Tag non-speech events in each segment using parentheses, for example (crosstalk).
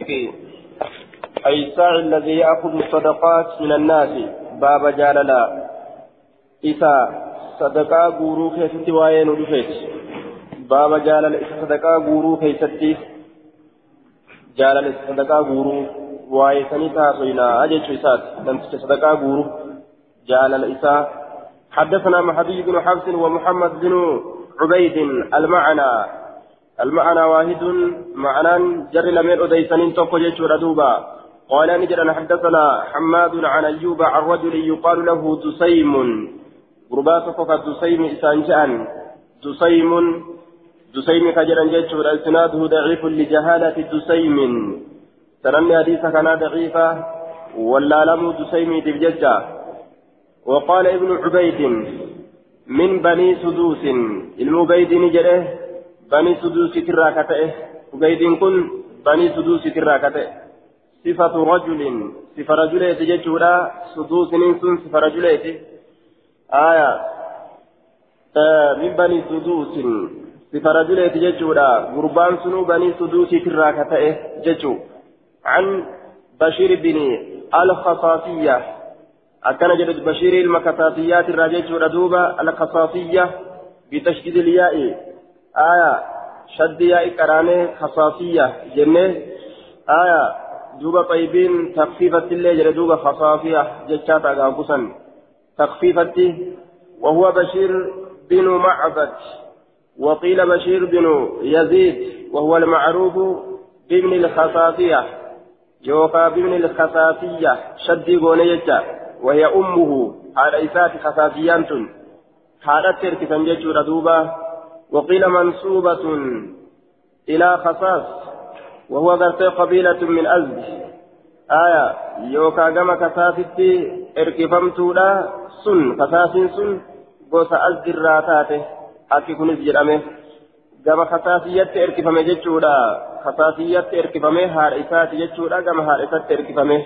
أي الساعي الذي يأخذ الصدقات من الناس. باب جاللا. إذا صدقا غورو كيستي وين ودفت باب جاللا إذا صدقا غورو كيستي. جاللا صدقا غورو waa'ee sanii taasifnaa jechuu isaati namticha sadaqaa guuru jaalala isaa حدثنا مهدي بن حفص ومحمد بن عبيد المعنى. المعنى واحد معنى جر لمن أديسن توكو جيتشو ردوبا قال نجرا حدثنا حماد عن أيوب عن رجل يقال له دسيم. غرباتك كدسيم إسانجان دسيم دسيم كجرا جيتشو إسناده ضعيف لجهالة دسيم. سنن حديث كان ضعيفا ولا لم دسيم دبججا وقال ابن عبيد من بني سدوس. المبيد نجرة بني سدوس تراكته عبيد كن بني سدوس تراكته صفة رجل صفة رجل تججورا سدوس ننسون صفة رجل آية آه من بني سدوس صفة رجل تججورا قربان سنو بني سدوس تراكته ججو عن بشير بن الخصاصية أكن جلد بشير المكتاتيات الراجج ردوبة الخصاصية بتشديد الياء آية شد ياء كرانه خصاصية جنة آية دوبة طيبين تخفيفة اللي جلدوبة خصاصية جشات أقاقصا تخفيفة وهو بشير بن معبد وقيل بشير بن يزيد وهو المعروف بابن الخصاصية يوكا بابن الخصاصية شدي غونيجا وهي أمه على إسات خصاصيان حالت تركتن جيشورا دوبا وقيل منسوبة إلى خصاص وهو ذات قبيلة من أزد آية يوكا جما كساستي إركفمتولا سن خصاص سن akki kunis jedhame gama kasaasiyyatti erkifame jechuudha kasaasiyyatti erkifame haadha isaati jechuudha gama haadha isaatti erkifame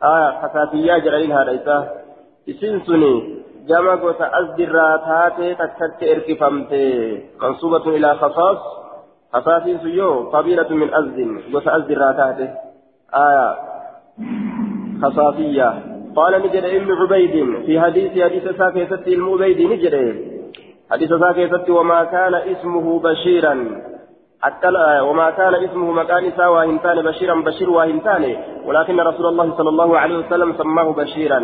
aya kasaasiyyaa jedhaniin haadha isaa isin suni gosa azdirraa taatee takkatti erkifamte mansuubatun ilaa kasaas kasaasiin sun yoo qabiilatu min azdin gosa azdirraa taate aya kasaasiyyaa قال نجد ابن عبيد في حديث حديث ساكيست ابن عبيد نجد حديث ساكيست وما كان اسمه بشيرا أكل وما كان اسمه مكان ساوى هنتان بشيرا بشير وهنتان ولكن رسول الله صلى الله عليه وسلم سماه بشيرا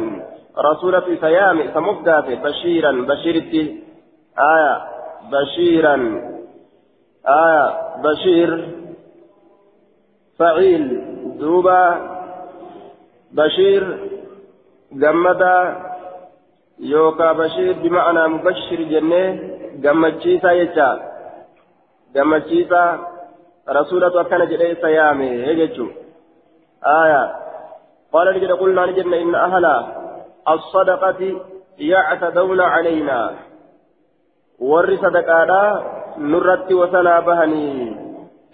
رسول في سيام سمبدات بشيرا بشير آية بشيرا آية بشير فعيل دوبا بشير جمدا يوكا بشير بمعنى مبشر جنة جمتشيسا يجا. جمتشيسا رسولة أكن جدي سيامي هيجتشو آية. قال نجد قلنا نجدنا إن أهل الصدقة يعتدون علينا. ور صدقانا نرت وسنا بهني.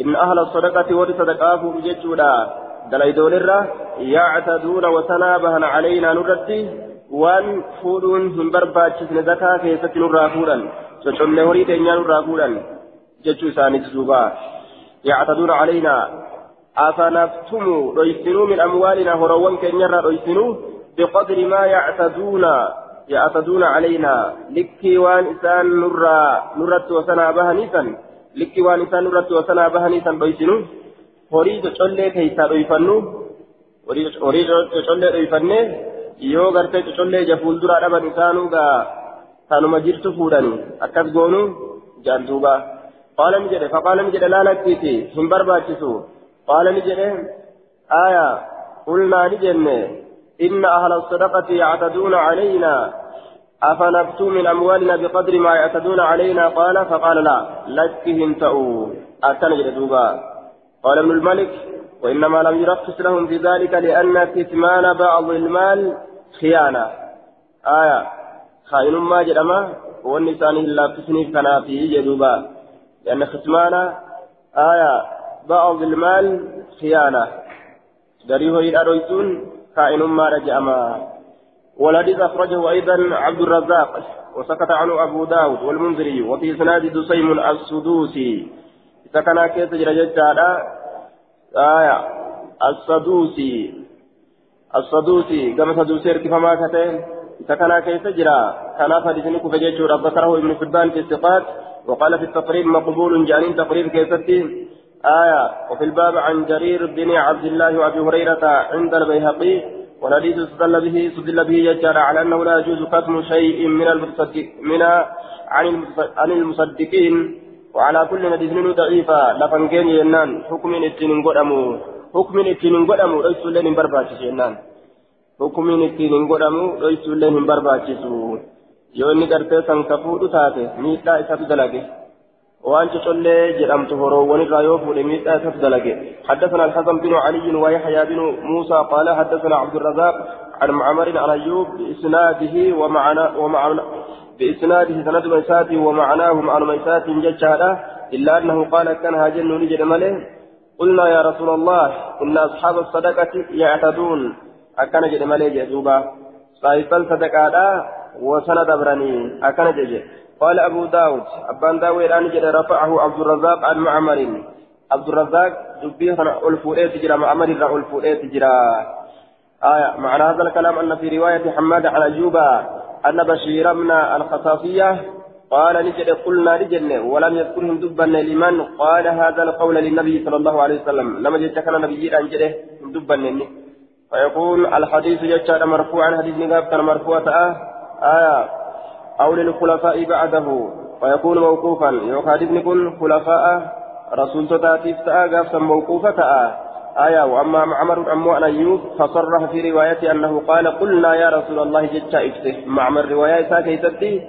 إن أهل الصدقة ور صدقاه بجتشودا دليدون الرا يعتدون وسنا بهن علينا نرتي وان فودون هم برباچسن زكاة كيست نرى فودا تشمل هوري تنيا نرى فودا جتشو ساني تزوبا. يعتدون علينا. أفنفتموا ريسنوا من أموالنا هروان كنيرا ريسنوا بقدر ما يعتدون يعتدون علينا لكي وان إسان نرى نرت وسنا بهنيسا لكي وان إسان نرت وسنا بهنيسا dhoyfannu horii cocollee dhoyfanne yoo gartee cocollee ija fuulduraa dhaban isaanuu gaa tanuma jirtu fuudhani akkas goonu jaan duuba qaala ni jedhe faqaala ni jedhe laalakkiiti hin barbaachisu qaala ni jedhe aya qulnaa ni jenne inna ahla الصدقة يعتدون علينا أفنبتوا من أموالنا بقدر ما يعتدون علينا؟ قال فقال لا لكهم تأو. أتنجد دوبا. قال ابن الملك وإنما لم يرخص لهم في ذلك لأن كتمان بعض المال خيانة. آية. خائن ما جرما والنسان إلا تسنيف كان فيه جدوبا لأن كتمان آية بعض المال خيانة. دريه إلى رويتون خائن ما رجعما والحديث أخرجه أيضا عبد الرزاق وسكت عنه أبو داود والمنذري وفي سناد دسيم السدوسي. kana keessa jira jechaadha aya السدوسي السدوسي كما سدوسي ارتفاما كتين سكنا كيف جرا كان فدسني كفجيتشو ذكره ابن حبان في الثقات وقال في التقريب مقبول جانين تقريب كيفتي آية وفي الباب عن جرير بن عبد الله وأبي هريرة عند البيهقي والحديث استدل به استدل به يجعل على أنه لا يجوز كتم شيء من المصدق من عن المصدقين وعلى كل ندين ضعيفا. لفنجين ينان حكم اتنين قدمو حكم اتنين قدمو ليس لين برباتش ينان. حكم اتنين قدمو ليس لين برباتش yoo inni gartee san kafuudhu taate miidhaa jedhamtu horoowwanirraa yoo fuudhe miidhaa isatu dalage حدثنا الحسن بن علي ويحيى بن موسى قال حدثنا عبد الرزاق عن معمر عن أيوب بإسناده ومعنى ومعنى بإسناده سند ميساته ومعناهم عن ميسات ججاله إلا أنه قال كان هاجن نجد مله قلنا يا رسول الله إن أصحاب الصدقة يعتدون. اكن جد مله جدوبا صاحب الصدقه وسند برني أكن جج قال أبو داود أبان داود أن جد رفعه عبد الرزاق عن معمر. عبد الرزاق دبيه ألفوئة تجرى معمر ألفوئة تجرى آية معنى هذا الكلام أن في رواية حماد عن أيوب أن بشير من الخصاصية قال نجد قلنا نجد ولم يذكرهم دبا لمن؟ قال هذا القول للنبي صلى الله عليه وسلم. لما جئت كان نبي أن جده دبا فيقول الحديث جاء مرفوعا حديث نقاب كان مرفوعا آية أو للخلفاء بعده ويكون موقوفا. يوكاد ابن كن خلفاء رسول تاتيف تآغا موقوفة آية وأما معمر أمو أن أيوب فصرح في روايته أنه قال قلنا يا رسول الله جتا إفته معمر رواية ساكيتتي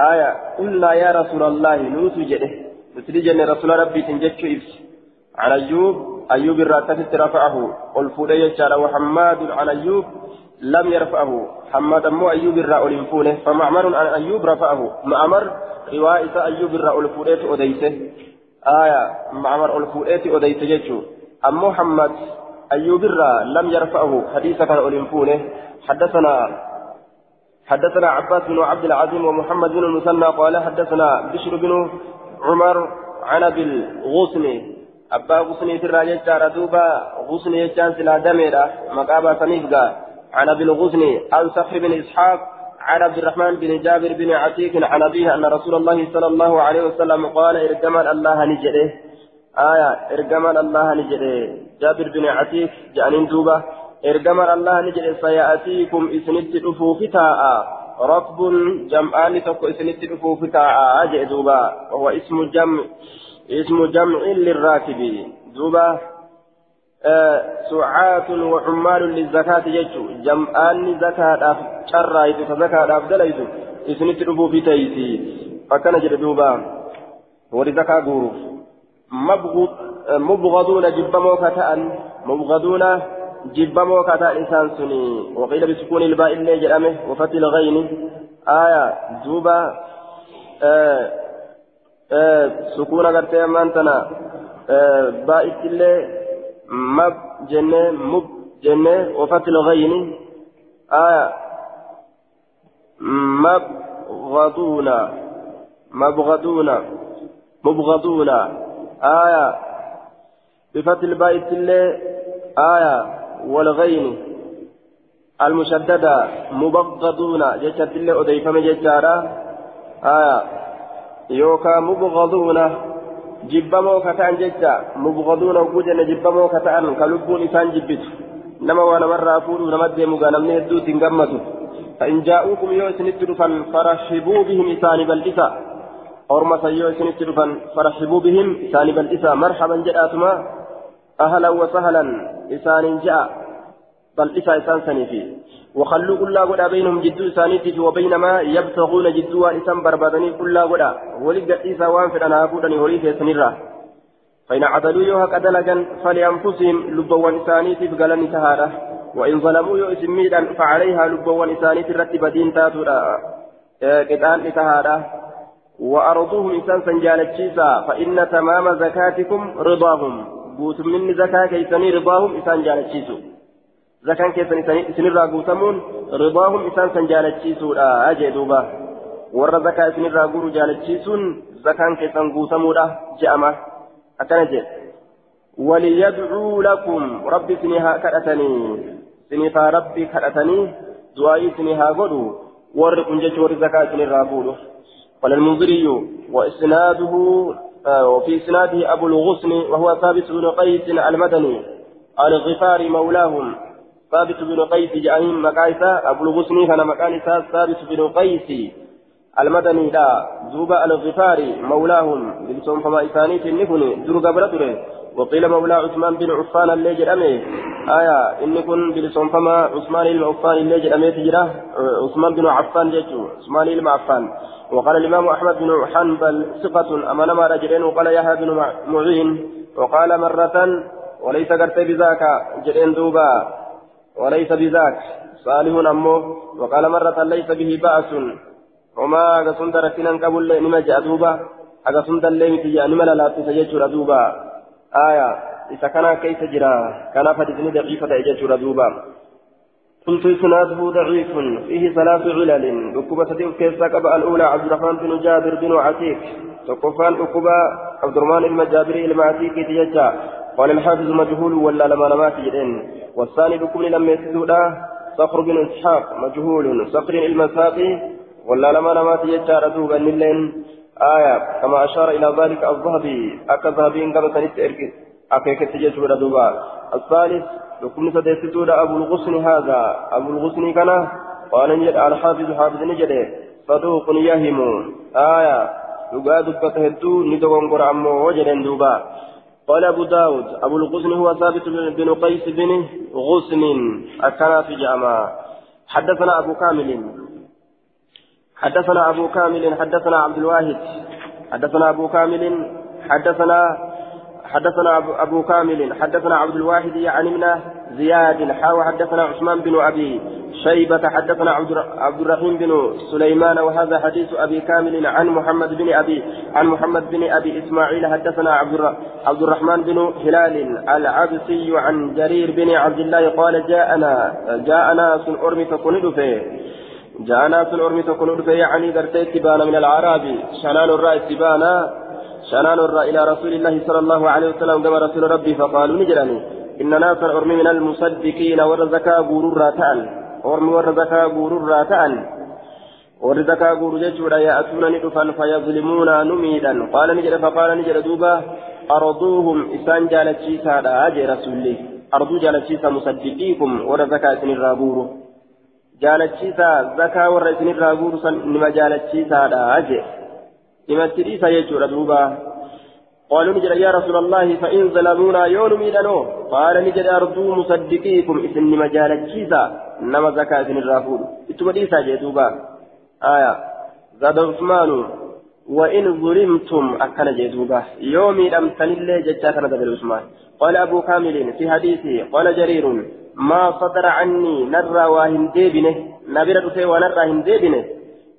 آية قلنا يا رسول الله نوت جده مثل جن رسول ربي تنجتش إفته عن أيوب أيوب الراتفت رفعه قل فولي وحماد عن أيوب. لم يرفعه. حماد مو أيوب الرأول فونه فمعمر عن أيوب رفعه. معمر رواية أيوب الرأول فونه أديته آية معمر الفؤات أديت جيشه أم محمد أيوب الرأ لم يرفعه. حديث كان أولنفونه حدثنا حدثنا عباس بن عبد العظيم ومحمد بن المثنى قال حدثنا بشر بن عمر عن أبي الغصن. أبا غصن في الراجل دوبا. غصن يجان سلا دميرة مقابة سنيفقا عن أبي الغصن عن صخر بن إسحاق عن عبد الرحمن بن جابر بن عتيق عن أبيه أن رسول الله صلى الله عليه وسلم قال ارجمل الله نجده. آية ارجمل الله نجده. جابر بن عتيق جانين دوبة ارجمل الله نجده سيأتيكم إسنت أفوفتاء ركب جمعان تكو إسنت أفوفتاء أجئ دوبة وهو اسم جمع اسم جمع للراكب دوبة سعاة وعمال للزكاة يجو جمعان زكاة شرع إذا زكاة أفضل إذا إسنت ربو في تيسي. فكان جردوبا ولزكاة غروف مبغضون جبمو كتان مبغضون جبمو كتان إنسان سني. وقيل بسكون الباء اللي جرمه وفتح الغين. آية دوبا. آه آه سكون غرتي أمانتنا. آه باء اللي مب جنة مب جنة وفتح الغين. آية. مبغضون. مبغضون. مبغضون. آية. بفتح الباء اللي آية. والغين. المشددة. مبغضون. جتت اللي أضيفم جتارا آية. يوكا مبغضون. Mubgaduuna oguu jenne jibbamoo kataan ka lubbuun isaan jibbitu nama waa namarraa fuudhuuf nama deemu gaa namni hedduutti hin gammadu فإن جاءوكم يو إسنت دفن فرحبوا بهم إسان بلئسا أرمى سيو إسنت دفن فرحبوا بهم إسان بلئسا مرحبا جاءتما أهلا وسهلا إسان جاء بلئسا إسان سنفي وخلوا كل قد بينهم جدو إسانيتي وبين ما يبتغون جدوا إسان بربادني كل قد ولقد إسا وان في أنا أبودني وليس سنرا فإن عدلوا يوها قدلجا فلأنفسهم لبوا إسانيتي فقالني تهارة وإن ظلموا يو إسميدا فعليها لبوا إسانيتي رتب دين تاتورا. قطان تهارة وأرضوهم إسان سنجالتشيسا فإن تمام زكاتكم رضاهم. بوت من زكاة كيسني رضاهم إسان جالتشيسو zakaan keessan isinirraa guutamuun ridaahum isaan san jaalachiisuudha jee duuba warra zakaa isinirraa guuru jaalachiisuun zakaan keessan guutamuudha je'ama akkana jee وليدعوا لكم رب سنها كأتني سنفا ربي كأتني دعائي سنها قدوا ورقم جج ورزكاة الرافول قال المنذري وإسناده آه وفي إسناده أبو الغصن وهو ثابت بن قيس المدني الغفاري مولاهم ثابت بن قيس جاءهم مكايسا أبو الغصن كان مكانسا ثابت بن قيس المدني لا زوبا الغفاري مولاهم بلسون فما إساني النفن درق برده وقيل مولى عثمان بن عفان اللي جرمه. آية إن كن بلسون فما عثمان بن عفان اللي جرمه تجرى عثمان بن عفان جيتو عثمان بن عفان. وقال الإمام أحمد بن حنبل ثقة أمام ما رجلين وقال يحيى بن معين وقال مرة وليس قرت بذاك جرين دوبا. وليس بذاك. صالح أمه وقال مرة ليس به بأس. وما أقصن دركنا قبل نما جاء دوبا أقصن دلين تجا نما لا تسجد دوبا آية. إذا كان كيف جرا كان فدتني دقيقة يجد دوبا قلت إسناده ضعيف. فيه ثلاث علل. ركبة كيف قبل الأولى؟ عبد الرحمن بن جابر بن عتيق. تقفان ركبة عبد الرحمن المجابري المعتيق تججا قال الحافظ مجهول ولا لما لمات جدين والثاني بكل لم يسدودا. صخر بن إسحاق مجهول. صخر المساقي ولا لما لمات يجا ردوبا اللين آية كما أشار إلى ذلك الذهبي. أكا ذهبي إن سنت أكيكت يجو ردوبا الثالث لكم سديستود أبو الغصن هذا. أبو الغصن كان قال نجد الحافظ حافظ نجد. صدوق يهم آية. يقاد بتهدو ندوان قرعمو وجد دوبا. قال أبو داود أبو الغصن هو ثابت بن قيس بن غصن أكنا في جامع. حدثنا أبو كامل. حدثنا أبو كامل حدثنا عبد الواحد. حدثنا أبو كامل حدثنا حدثنا أبو, كامل. حدثنا عبد الواحد يعني من زياد حاوى حدثنا عثمان بن أبي شيبة حدثنا عبد الرحيم بن سليمان وهذا حديث أبي كامل عن محمد بن أبي عن محمد بن أبي إسماعيل حدثنا عبد الرحمن بن هلال العبسي عن جرير بن عبد الله قال جاءنا جاء ناس أرمي تكون فيه. جاء ناس أرمي فيه يعني درتي تبان من العرب شنان الرأي تبانا؟ شنان الرأي إلى رسول الله صلى الله عليه وسلم؟ كما رسول ربي فقالوا نجرني. إن ناسا أرمي من المصدقين ورزكا غورور راتان. أرمي ورزكا غورور راتان. ورزكا غورور ججورا يأتون ندفا فيظلمون نميدا. قال نجر فقال نجر دوبا أرضوهم. إسان جالتشيسا دا أجي رسولي. أرضو جالتشيسا مصدقيكم. ورزكا سن الرابور جالتشيسا زكا ورسن الرابور نما جالتشيسا دا أجي. himatti dhiisa jechuudha duuba قالوا نجد يا رسول الله فإن ظلمونا يوم ميدانو قال نجد أرجو مصدقيكم إذن مجال الجيزة. نما زكاة الرافود إتما ديسا جدوبا آية. زاد عثمان وإن ظلمتم أكن جدوبا يومي لم تنل ججاك ندبر عثمان. قال أبو كامل في حديثه قال جرير ما صدر عني نرى وهنديبنه نبرة ونرى هنديبنه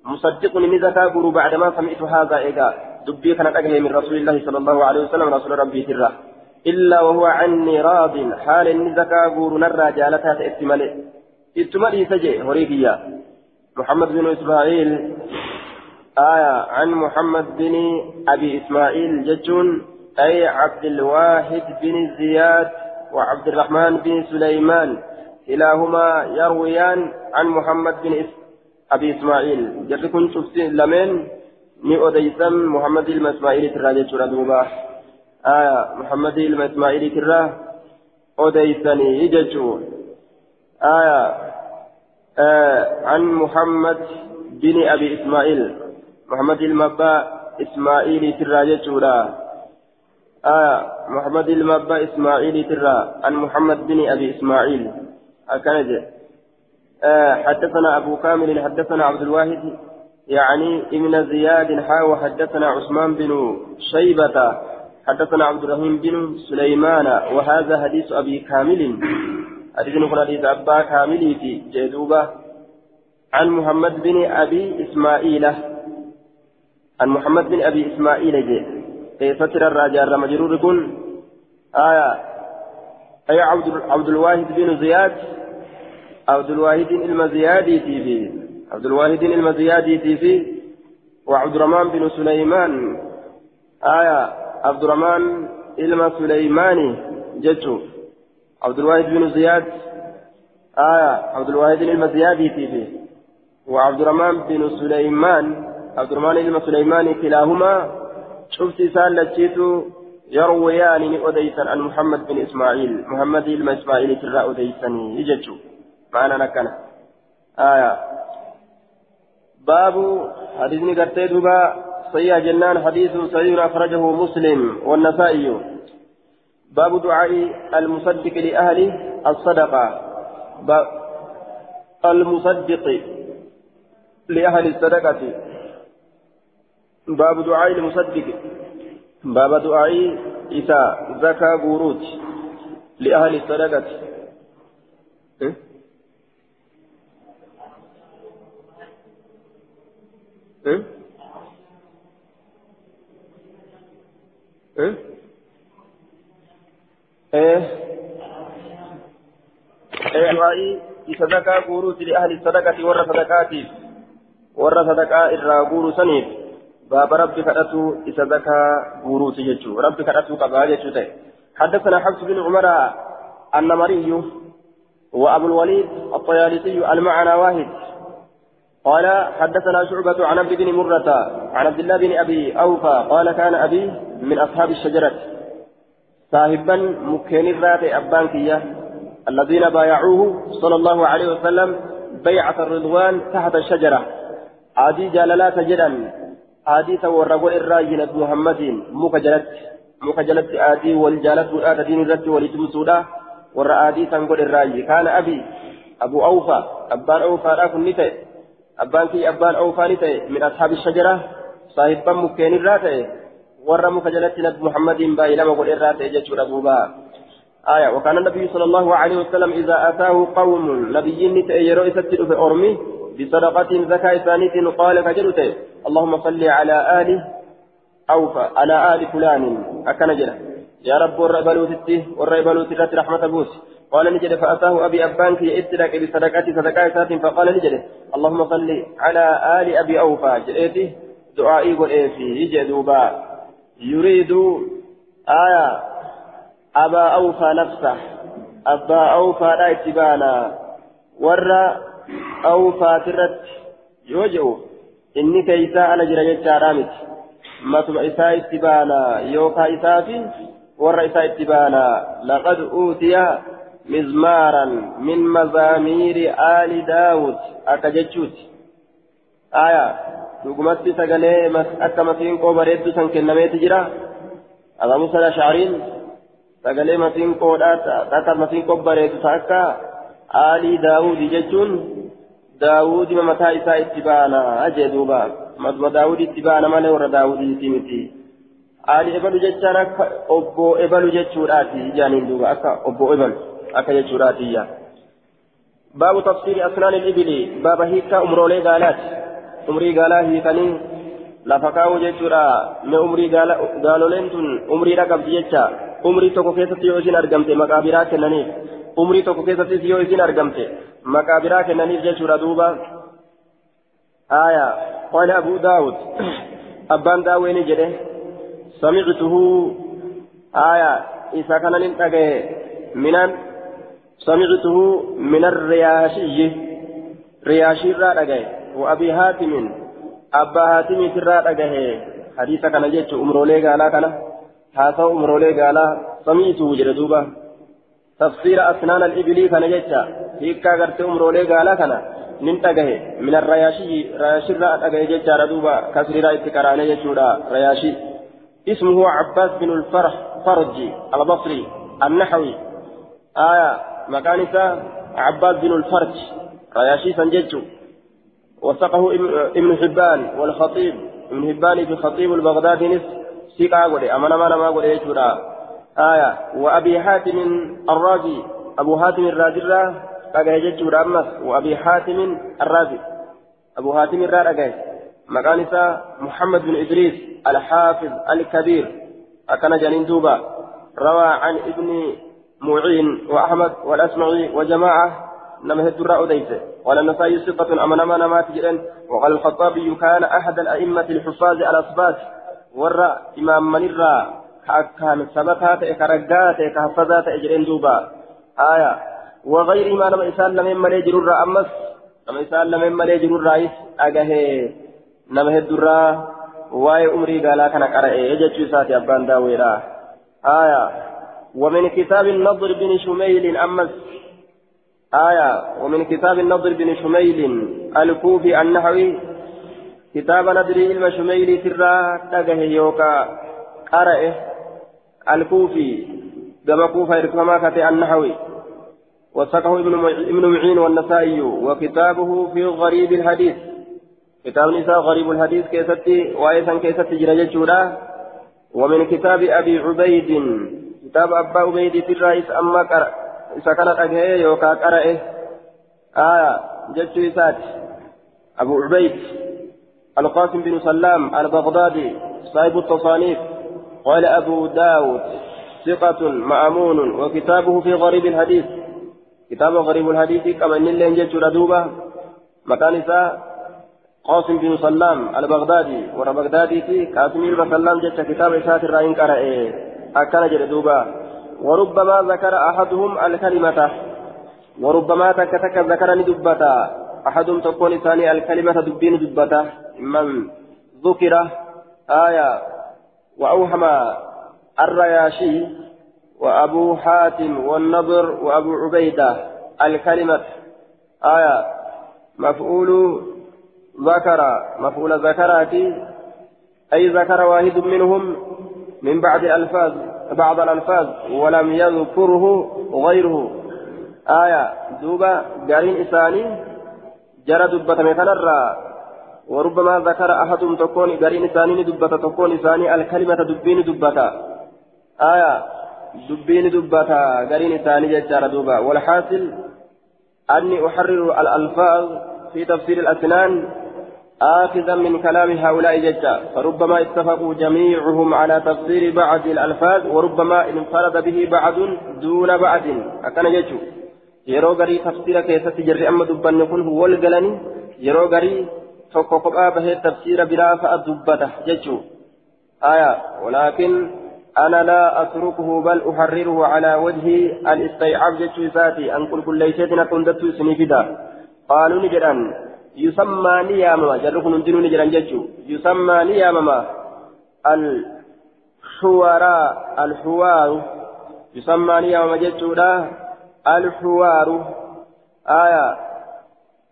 مصدق من زكاة قروا بعدما سمعت هذا إيقا دبي كان أجهي من رسول الله صلى الله عليه وسلم رسول ربي ترى إلا وهو عني راض حال إن زكاة قروا نرى جالتها تأتملي اتملي سجي هريكيا محمد بن إسماعيل آية عن محمد بن أبي إسماعيل ججون أي عبد الواحد بن زياد وعبد الرحمن بن سليمان كلاهما يرويان عن محمد بن إسماعيل أبي إسماعيل جري كن شفتي لمن ni odeysan muhammad ilma ismaa'iiliitirraa jechuudha duuba. Aya muhammad ilma ismaa'iiliitirraa odeysanii jechuu aya عن محمد بن أبي إسماعيل محمد المبا إسماعيل جتورا آه محمد المبا إسماعيل ترى عن محمد بن أبي إسماعيل أكنج آه حدثنا أبو كامل حدثنا عبد الواحد يعني ابن زياد حا وحدثنا عثمان بن شيبة حدثنا عبد الرحيم بن سليمان وهذا حديث أبي كامل. حديث نقول أبا كامل في جدوبة. عن محمد بن أبي إسماعيل. عن محمد بن أبي إسماعيل. جي فتر الراجع مجرور يكون آية أي عبد عبد الواحد بن زياد عبد الواحد المزيادي في عبد الواحد المزيادي في وعبد الرحمن بن سليمان. آية عبد الرحمن إلما سليماني جتشو عبد الواحد بن زياد. آية عبد الواحد إلما زيادي فيه وعبد الرحمن بن سليمان. عبد الرحمن إلما سليماني كلاهما. شفت سال لتشيتو يرويان أديسا عن محمد بن إسماعيل. محمد إلما إسماعيل ترى أديسني يجتشو معنا نكنا. آية باب حديثني قرتي دوبا صحيح جنان حديث صحيح أخرجه مسلم والنسائي. باب دعاء المصدق لأهل الصدقة. المصدق لأهل الصدقة. باب دعاء المصدق. باب دعاء إذا زكى بوروت لأهل الصدقة. إيه؟ إيه؟ إيه؟ إيه؟ صدقة قروس لأهل الصدقة ور صدقاتي. ور صدقاء إرى قروس سنيف باب ربي كأتو صدقة قروس يجو ربي كأتو قبال يجو حدثنا حفص بن عمر النمري وأبو الوليد الطيالسي المعنى واحد. قال حدثنا شعبة عن عبد بن مرة عن عبد الله بن أبي أوفى قال كان أبي من أصحاب الشجرة. صاحبا مكين الرات أبانكية الذين بايعوه صلى الله عليه وسلم بيعة الرضوان تحت الشجرة. عادي جاللا تجدا عادي تورقوا الراجل محمد مكجلت مكجلت عادي والجالت وآت دين الرد ولتمسودا ورا عادي تنقل الراجل كان أبي أبو أوفى أبان أوفى لا كنت أبان في أبان أوفى من أصحاب الشجرة صاحبا مكين الرات ورا مكجلت نبي محمد بايلما قل الرات يجتشو آية وكان النبي صلى الله عليه وسلم إذا أتاه قوم نبي نتأيرو إستدل في أرمي بصدقة زكاة ثانية قال كجلت اللهم صل على آل أوفى على آل فلان أكنجلة يا رب والرئبلو تتي رحمة بوس قال نجد فأتاه أبي أبانك يأتلك بصدقة صدقاء ثلاث فقال نجد اللهم صل على آل أبي أوفى جئتي دعائي قل فيه يجدوبا يريد آية أبا أوفى نفسه أبا أوفى لا اتبانا. ورى أوفى ترت يوجئ إني كيسا أنا جرى جارامت ما تبع إساء اتبانا يوكا إسافي ورى إساء اتبانا. لقد أوتي مزمارا من مزامير آل داود أكجتشوت آية dhugumatti sagalee akka masiinqoo bareeddu san kennameeti jira aba musa ashariin sagalee masiinqoodhaa akka masiinqoo bareedu akka aalii daawudii jechuun daawudii mataa isaa itti baana jee duuba matuma daawudii itti baana malee warra daawudiiti miti aalii ebalu jechaan akka obbo ebalu jechuudhaati jaaniin duuba akka obbo ebalu akka jechuudhaati baabu tafsiiri asnaan ilibili baaba hiikaa umroolee gaalaati umrii gaalaa hiikanii lafa kaa'uu jechuudha mee umrii gaaloleen tun umriidha qabdi jecha umrii tokko keessatti yoo isin argamte maqaabiraa kennaniif umrii tokko keessattis yoo isin argamte maqaabiraa kennaniif jechuudha duuba آية قال أبو داود أبان داوين جده سمعته آية إذا كان ننتقى من سمعته من الرياشي رياشي الرادقى وأبي هاتم. أبا هاتم الرادقى حديث كان جيتش أمرولي قالا كان. هذا أمرولي قال سميته جردوبا تفسير أسنان الإبلي كان جتا هيكا قرت أمرولي قال كان. ننتقه من الرياشي رياشي رأى أقه جتا ردوبا كسر رأيت كراني جتا رياشي. اسمه عباس بن الفرح فرجي البصري النحوي. آية مكانسة عباس بن الفرج رياشي سنججو. وثقه ابن حبان والخطيب. ابن حبان في خطيب البغدادي نصف سيقا قولي أمانا ما نما قولي آية وأبي حاتم الرازي أبو حاتم الرازي أجاي يجورا أمس. وأبي حاتم الرازي أبو حاتم الرازي أجاي مكانسا محمد بن إدريس الحافظ الكبير أكن جنين دوبا. روى عن ابن معين وأحمد والأسمعي وجماعة نما هدر أديته قال النسائي ثقة أمنا ما نمات جدا وقال الخطابي كان أحد الأئمة الحفاظ على أصبات warra imaammanirraa كأكان سبكات كرقات كحفظات إجرين دوبا. آية. وغير ما لما إسان لمن ملي جرور أمس لما إسان لمن ملي جرور رئيس أجاه نما هدرا واي أمري قالا كان قرأ يجتشو ساتي أبان داويرا. آية. ومن كتاب النضر بن شميل أمس. آية. ومن كتاب النضر بن شميل الكوفي النحوي. كتاب ندري علم شميل ترى تجه يوكا. قرأه الكوفي. كما كوفة إركما النحوي. وسقه ابن معين والنسائي. وكتابه في غريب الحديث. كتاب نساء غريب الحديث كيستي وأيضا كيستي جرجة ومن كتاب أبي عبيد كتاب أبا عبيد الرئيس أما قرأ كانت أجهي يوكا قرأه آية جدت إسات أبو عبيد القاسم بن سلام البغدادي صاحب التصانيف قال أبو داود ثقة مأمون وكتابه في غريب الحديث كتاب غريب الحديث كما إن اللي انجلت ردوبة مكان قاسم بن سلام البغدادي ورا بغدادي في قاسم بن سلام جت كتاب إسات الرأين قرأ أكان جردوبة وربما ذكر أحدهم الكلمة وربما تكتك ذكر ندبتا أحدهم تكون ثاني الكلمة دبين دبته من ذكر آية وأوهم الرياشي وأبو حاتم والنضر وأبو عبيدة الكلمة آية مفعول ذكر مفعول ذكرات أي ذكر واحد منهم من بعد الألفاظ بعض الألفاظ ولم يذكره غيره. آية دوبا قارين إساني جرى دبتم كنرى وربما ذكر أحدهم تكون قرين ثاني دبتا تكون ثاني الكلمة دبين دبتا آية دبين دبتا قرين ثاني ججار دوبا. والحاصل أني أحرر الألفاظ في تفسير الأسنان آخذا من كلام هؤلاء ججا. فربما اتفقوا جميعهم على تفسير بعض الألفاظ وربما انفرد به بعض دون بعض. أكن ججو. yeroo garii tafsiira keessatti jirri amma dubbanne kun wal galanii yeroo garii tokko kophaa bahee tafsiira biraa fa'a dubbata jechuu aya walaakin أنا لا أتركه بل أحرره على وجه الاستيعاب. جتشو ساتي أن كل كل ليشتنا كندتو سنفدا قالوا نجران يسمى نيامما جركم ندنو نجران جتشو يسمى نيامما الحوراء الحوار. يسمى نيامما جتشو الحوار. آية.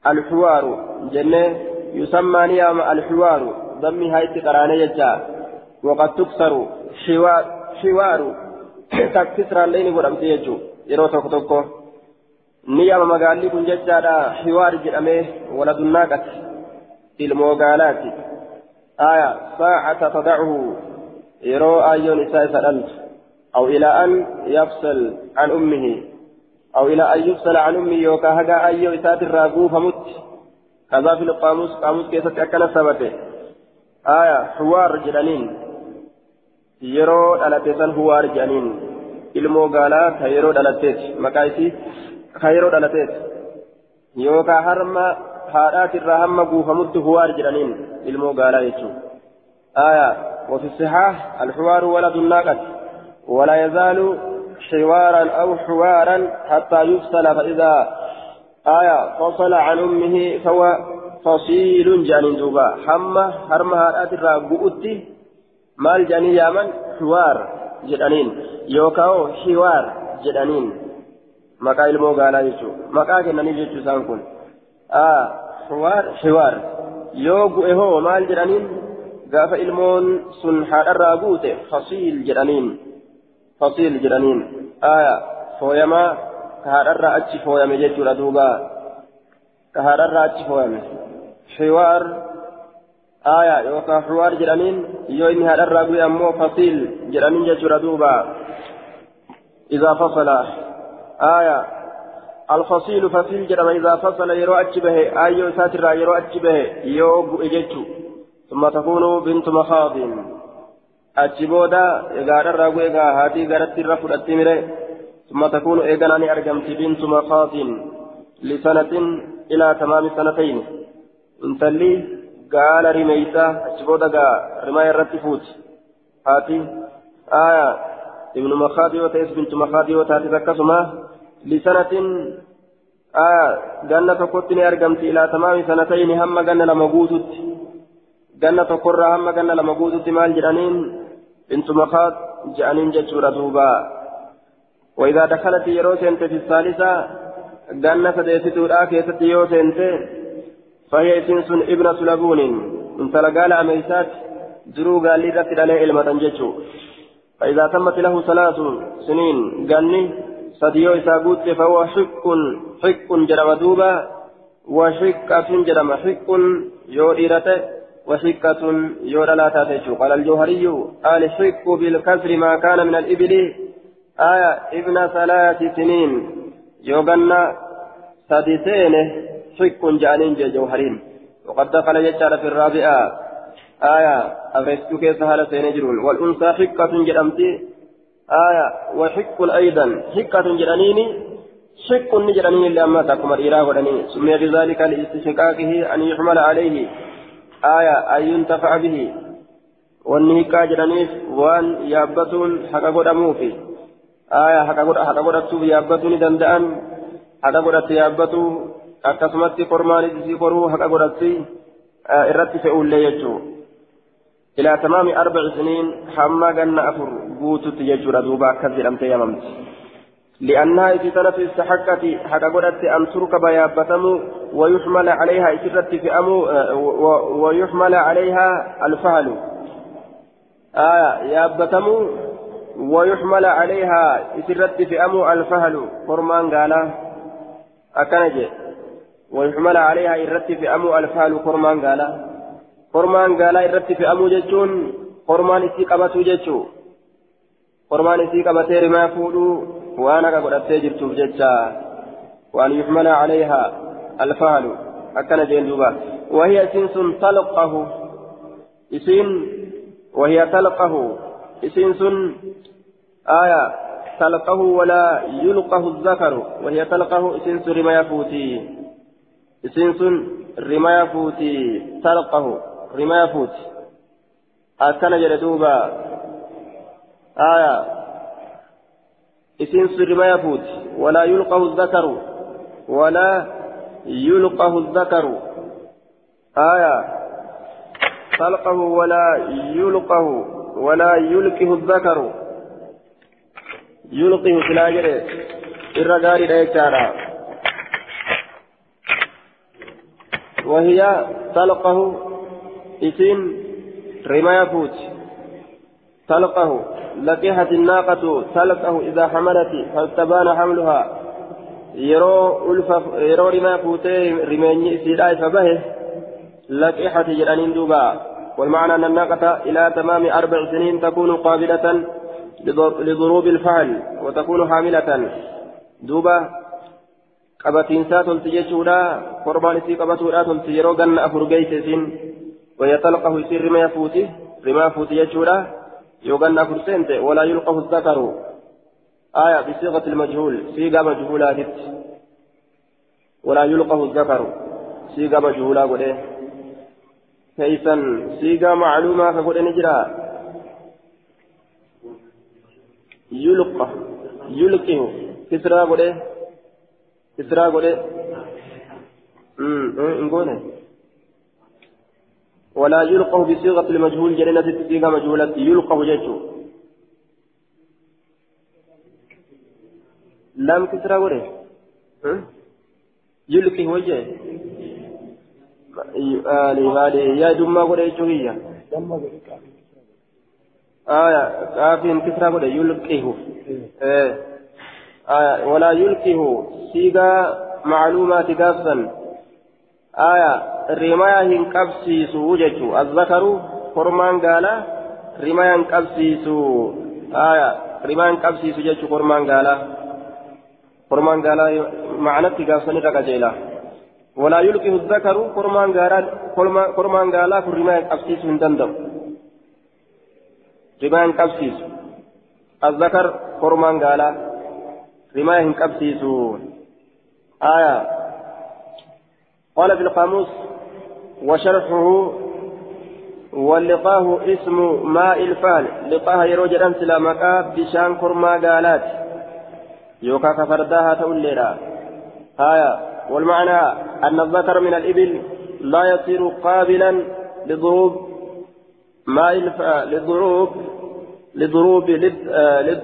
الحوار. جنة. يسمى نيام الحوار. ضمي هاي تقرانة يجا وقد تكسر. حوار. حوار. (coughs) تكسر الليل ورمت يجو يرو توك توكو. نيام مقالي كن ججادا حوار جرمه ولد الناقة الموغالات آية ساعة تضعه يرو أيون إساء أو إلى أن يفصل عن أمه أو إلى أن يفصل عن أمي يوكا هقا أيو إسات الراقو فمت كذا في القاموس قاموس كيسة أكنا ثبته آية حوار جنانين يرو دلتيسان حوار جنانين ilmoo gaalaa ka yeroo yeroo dhalateeti yookaan harma haadhaatirraa hamma guufamutti huwaar jedhaniin ilmoo gaalaa jechuudha. آية وفي الصحاح الحوار ولد الناقة ولا يزال حوارا أو حوارا حتى يفصل فإذا آية فصل عن أمه فهو فصيل جانين دوبا. حمى هرمها أترى بؤتي مال جاني يامن حوار جدانين يوكاو حوار جدانين مكا ilmoo gaalaa jechuun maqaa kennanii jechuu isaan kun. حوار yoo gu'e hoo maal jedhaniin? Gaafa ilmoon sun haadharraa guute fasiil jedhaniin. فصيل جرانين آية فويما كهارر أتش فويما جيتشورا دوبا كهارر أتش فويما حوار آية يوكا حوار جرانين يوين هارر أبوي أمو فصيل جرانين جيتشورا دوبا إذا فصل آية. الفصيل فصيل جرم إذا فصل يرو أتش به آية ساتر يرو أتش به يوغو إجيتشو ثم تكون بنت مخاض. egaadharraa gu egaa haatii garatti irra fudhatti mire ثم تكون إيجاناني أرجمت بنت مخاض. لسنة إلى تمام سنتين. انتلي قال رميسا أشبودا قال رماية رتفوت هاتي. آية. ابن مخاضي وتيس بنت مخاضي وتاتي تكسما لسنة آية جنة كتني أرقمت إلى تمام سنتين هم جنة لما قوتت. جنة قرى هم جنة لما قوتت مال جرانين. بنت مخاض جانين جتشورة دوبا. وإذا دخلت يروسنت في الثالثة جنة ديستو الآكية يوسنت فهي سنس ابنة لبون انت لقال أميسات درو قال لي إلمة جتشو. فإذا تمت له ثلاث سنين قالني صديو إسابوت فهو حق حق جرم دوبا وحكة جرم حق يوريرته وحكة يورا لا تاتيشو قال الجوهري قال حق بالكسر ما كان من الإبل آية ابن ثلاث سنين يوغنا سادسين حق جانين جوهرين وقد دخل يجعل في الرابعة آية أغرستو كيس هالة سينجرون والأنثى حقة جرمتي آية وحق أيضا حقة جرانيني شق نجرانين اللي أما تكمر إله ولني سمي بذلك لإستشقاقه أن يحمل عليه. آية أن ينتفع به. والنهيكا جرانيف وأن يابتون حقا قدموفي آية حقا قدتوف يابتون دندأن. حقا قدت يابتو. akkasumatti kormaan isii koruu haqa godhatti irratti fe'uullee jechuudha. إلى تمام أربع سنين حما جنة أفر قوتت يجور دوبا كذل أمت يممت لأنها في سنة استحقت حق قدرت أن تركب يابتم ويحمل عليها إسرت في أمو ويحمل عليها الفهل. آية يابتم ويحمل عليها إسرت في أمو الفهل. فرمان قال أكنجي. ويحمل عليها إرت في أمو الفهل. فرمان قال qormaan gaalaa irratti fe'amuu jechuun qormaan isii qabatuu jechuu qormaan isii qabatee rimaa fuudhuu waan haqa godhattee jirtuuf jecha waan yuxmala calayhaa alfaalu akkana jeen duuba wahiya isiin sun talqahu isiin wahiya talqahu isiin sun aya talqahu walaa yulqahu zakaru wahiya talqahu isiin sun rima yafuutii isiin sun rima yafuutii talqahu رما يفوت أكن جلدوبا آية إسين رما يفوت ولا يلقه الذكر ولا يلقه الذكر آية خلقه ولا يلقه ولا يلقه الذكر يلقه الأجر الرجال لا وهي تلقه إسين رما يفوت تلقه لقحت الناقة تلقه إذا حملت فاستبان حملها يرو ألف يرو رما فوتي رماني سيداي فبه لقحت جرانين دوبا والمعنى أن الناقة إلى تمام أربع سنين تكون قابلة لضروب الفعل وتكون حاملة دوبا korbaan isii qabatuudha tolti yeroo ganna afur geeyse isin ويتلقه يصير رما يفوتي رما يفوتي يجورا يوغن فرسنت ولا يلقه الذكر. آية بصيغة المجهول صيغة مجهولة ولا يلقه الذكر. صيغة مجهولة قل كيفا؟ صيغة معلومة فقل نجرا يلقى يلقه. كسرى قل كسرى قل امم ولا يلقه بصيغة المجهول جنة صيغة مجهولة. يلقه جيشه لام كسرى وره يلقي وجه. آلي مالي يا دمى وره جوهية آية كافين كسرى وره يلقيه آه. آية ولا يلقيه صيغة معلومات كافا. آية rimaya hin qabsiisu jechu azzakaru kormaan gaala rimaya hin qabsiisu aya rimaa hin qabsiisu jechu kormaan gaala kormaan gaala macnatti gaafsanirra qajeela walaa yulqihu zakaru kormaan gaala kormaan gaalaa kun rimaa hin qabsiisu hin danda'u rimaa hin qabsiisu azzakar kormaan gaalaa rimaa hin qabsiisu aya قال في القاموس وشرحه واللقاه اسم ماء الفال لقاه يروج سلا مكا بشان كرما قالات يوكا كفرداها توليرا آية والمعنى أن الذكر من الإبل لا يصير قابلا لضروب ماء الفال لضروب لضروب لد آه لد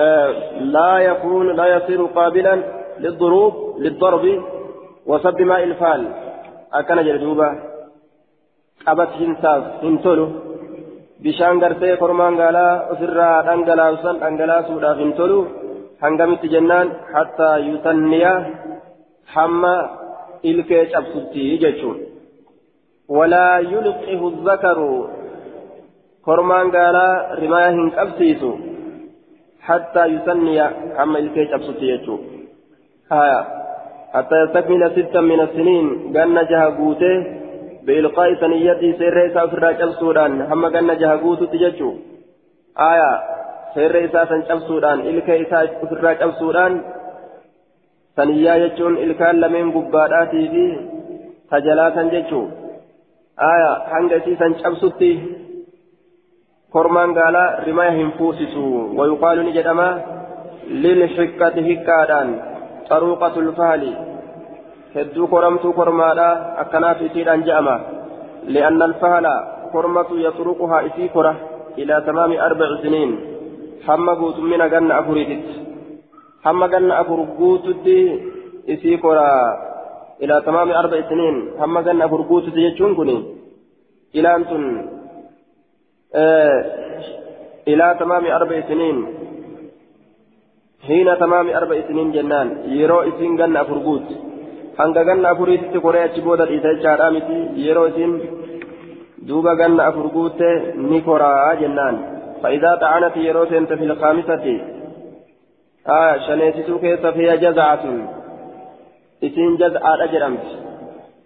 آه لا يكون لا يصير قابلا للضروب للضرب. وسب ماء الفال أكن جلدوبا qabat hintaaf hin tolu bishaan gartee kormaan gaalaa ofirraa dhangalaasusan dhangalaasuudhaaf hin tolu hangamitti jennaan hattaa yusanniya hamma ilkee cabsutti jechuun walaa yulqihu zakaru kormaan gaalaa rimaya hin qabsiisu hattaa yusanniya hamma ilkee cabsutti jechuun hattaa yastakmila sittan min assiniin ganna jaha guutee بإلقاء ثنيته سير إساء في الراجل سودان. هم قلنا جهقوت تججو. آية سير إساء سنجب سودان. إلقاء في الراجل سودان. ثنيا يجون إلقاء لمن قباداتي في تجلاتا ججو آية سوتي. كرمان قال رماية هنفوسسو ويقال نجدما للحكة هكادان. طروقة الفهل hedduu koramtuu kormaadha akkanaaf isiidhaan je'ama li'anna alfahala kormatu yatruquhaa isii kora ilaa tamaami arbaci siniin hamma guutummina ganna afuriititti hamma ganna afur guututti isii kora ilaa tamaami arbaci siniin hamma ganna afur guututti jechuun kun ilaan tun ilaa tamaami arbaci siniin hiina arbaci siniin jennaan yeroo isiin ganna afur guutti hanga ganna afuriititti koree achi booda dhiisa jechaadha miti yeroo isin duuba ganna afur guutte ni koraa jennaan فإذا طعنت يروس أنت في الخامسة آه شنيتتو كيس فيها جزعة إسين جزعة أجرمت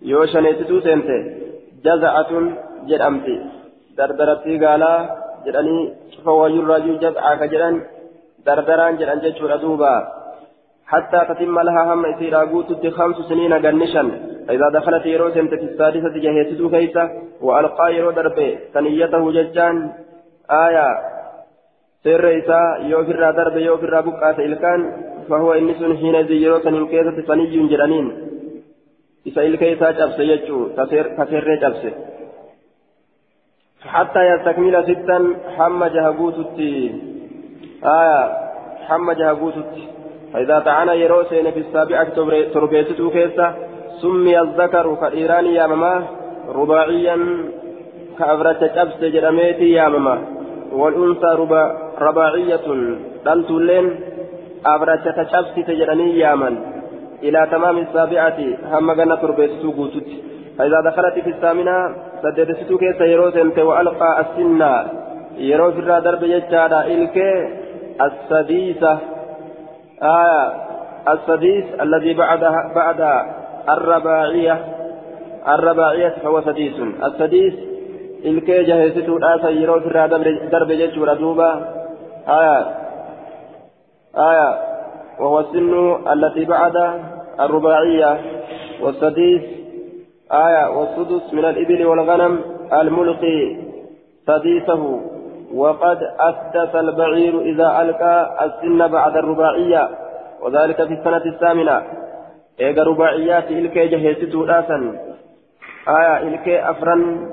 يو شنيتتو سنت جزعة جرمت دردرتي قالا جراني فهو يراجو جزعة كجران دردران جران جتشور دوبا حتى تتم لها هم إسيرا قوتت خمس سنين قنشا فإذا دخلت يرو سنت في السادسة جهيتت كيسة وألقى يرو دربي ثنيته ججان آية سر إسا يوفر درب يوفر بقعة إلكان فهو إنس حين يرو سنين كيسة ثني جرانين إسا إلكيسا جبس يجو تسر جبس حتى يستكمل ستا حم جهقوتت آية حم جهقوتت فإذا طعن يروسين في السابعة تربيتته كيسة سمي الذكر كالإيراني يا ماما رباعيا كأفرة أبس جرميتي يا ماما والأنثى ربا رباعية دلت اللين أفرة أبس تجرني يا من إلى تمام السابعة هم جنة تربيتته قوتت فإذا دخلت في الثامنة سددته كيسة يروسين وألقى السنة يرو في الرادر بيجارة إلك السديسة. آية. السديس الذي بعدها بعد الرباعية. الرباعية فهو سديس. السديس الكي جهزته الآسى يرو في درب جيش دوبا آية. آية. وهو السن التي بعد الرباعية. والسديس. آية. والسدس من الإبل والغنم الملقي. سديسه. وقد أسدس البعير إذا ألقى السن بعد الرباعية وذلك في السنة الثامنة. إيجا رباعيات إلكي جهيستو راسا آية إلكي أفرن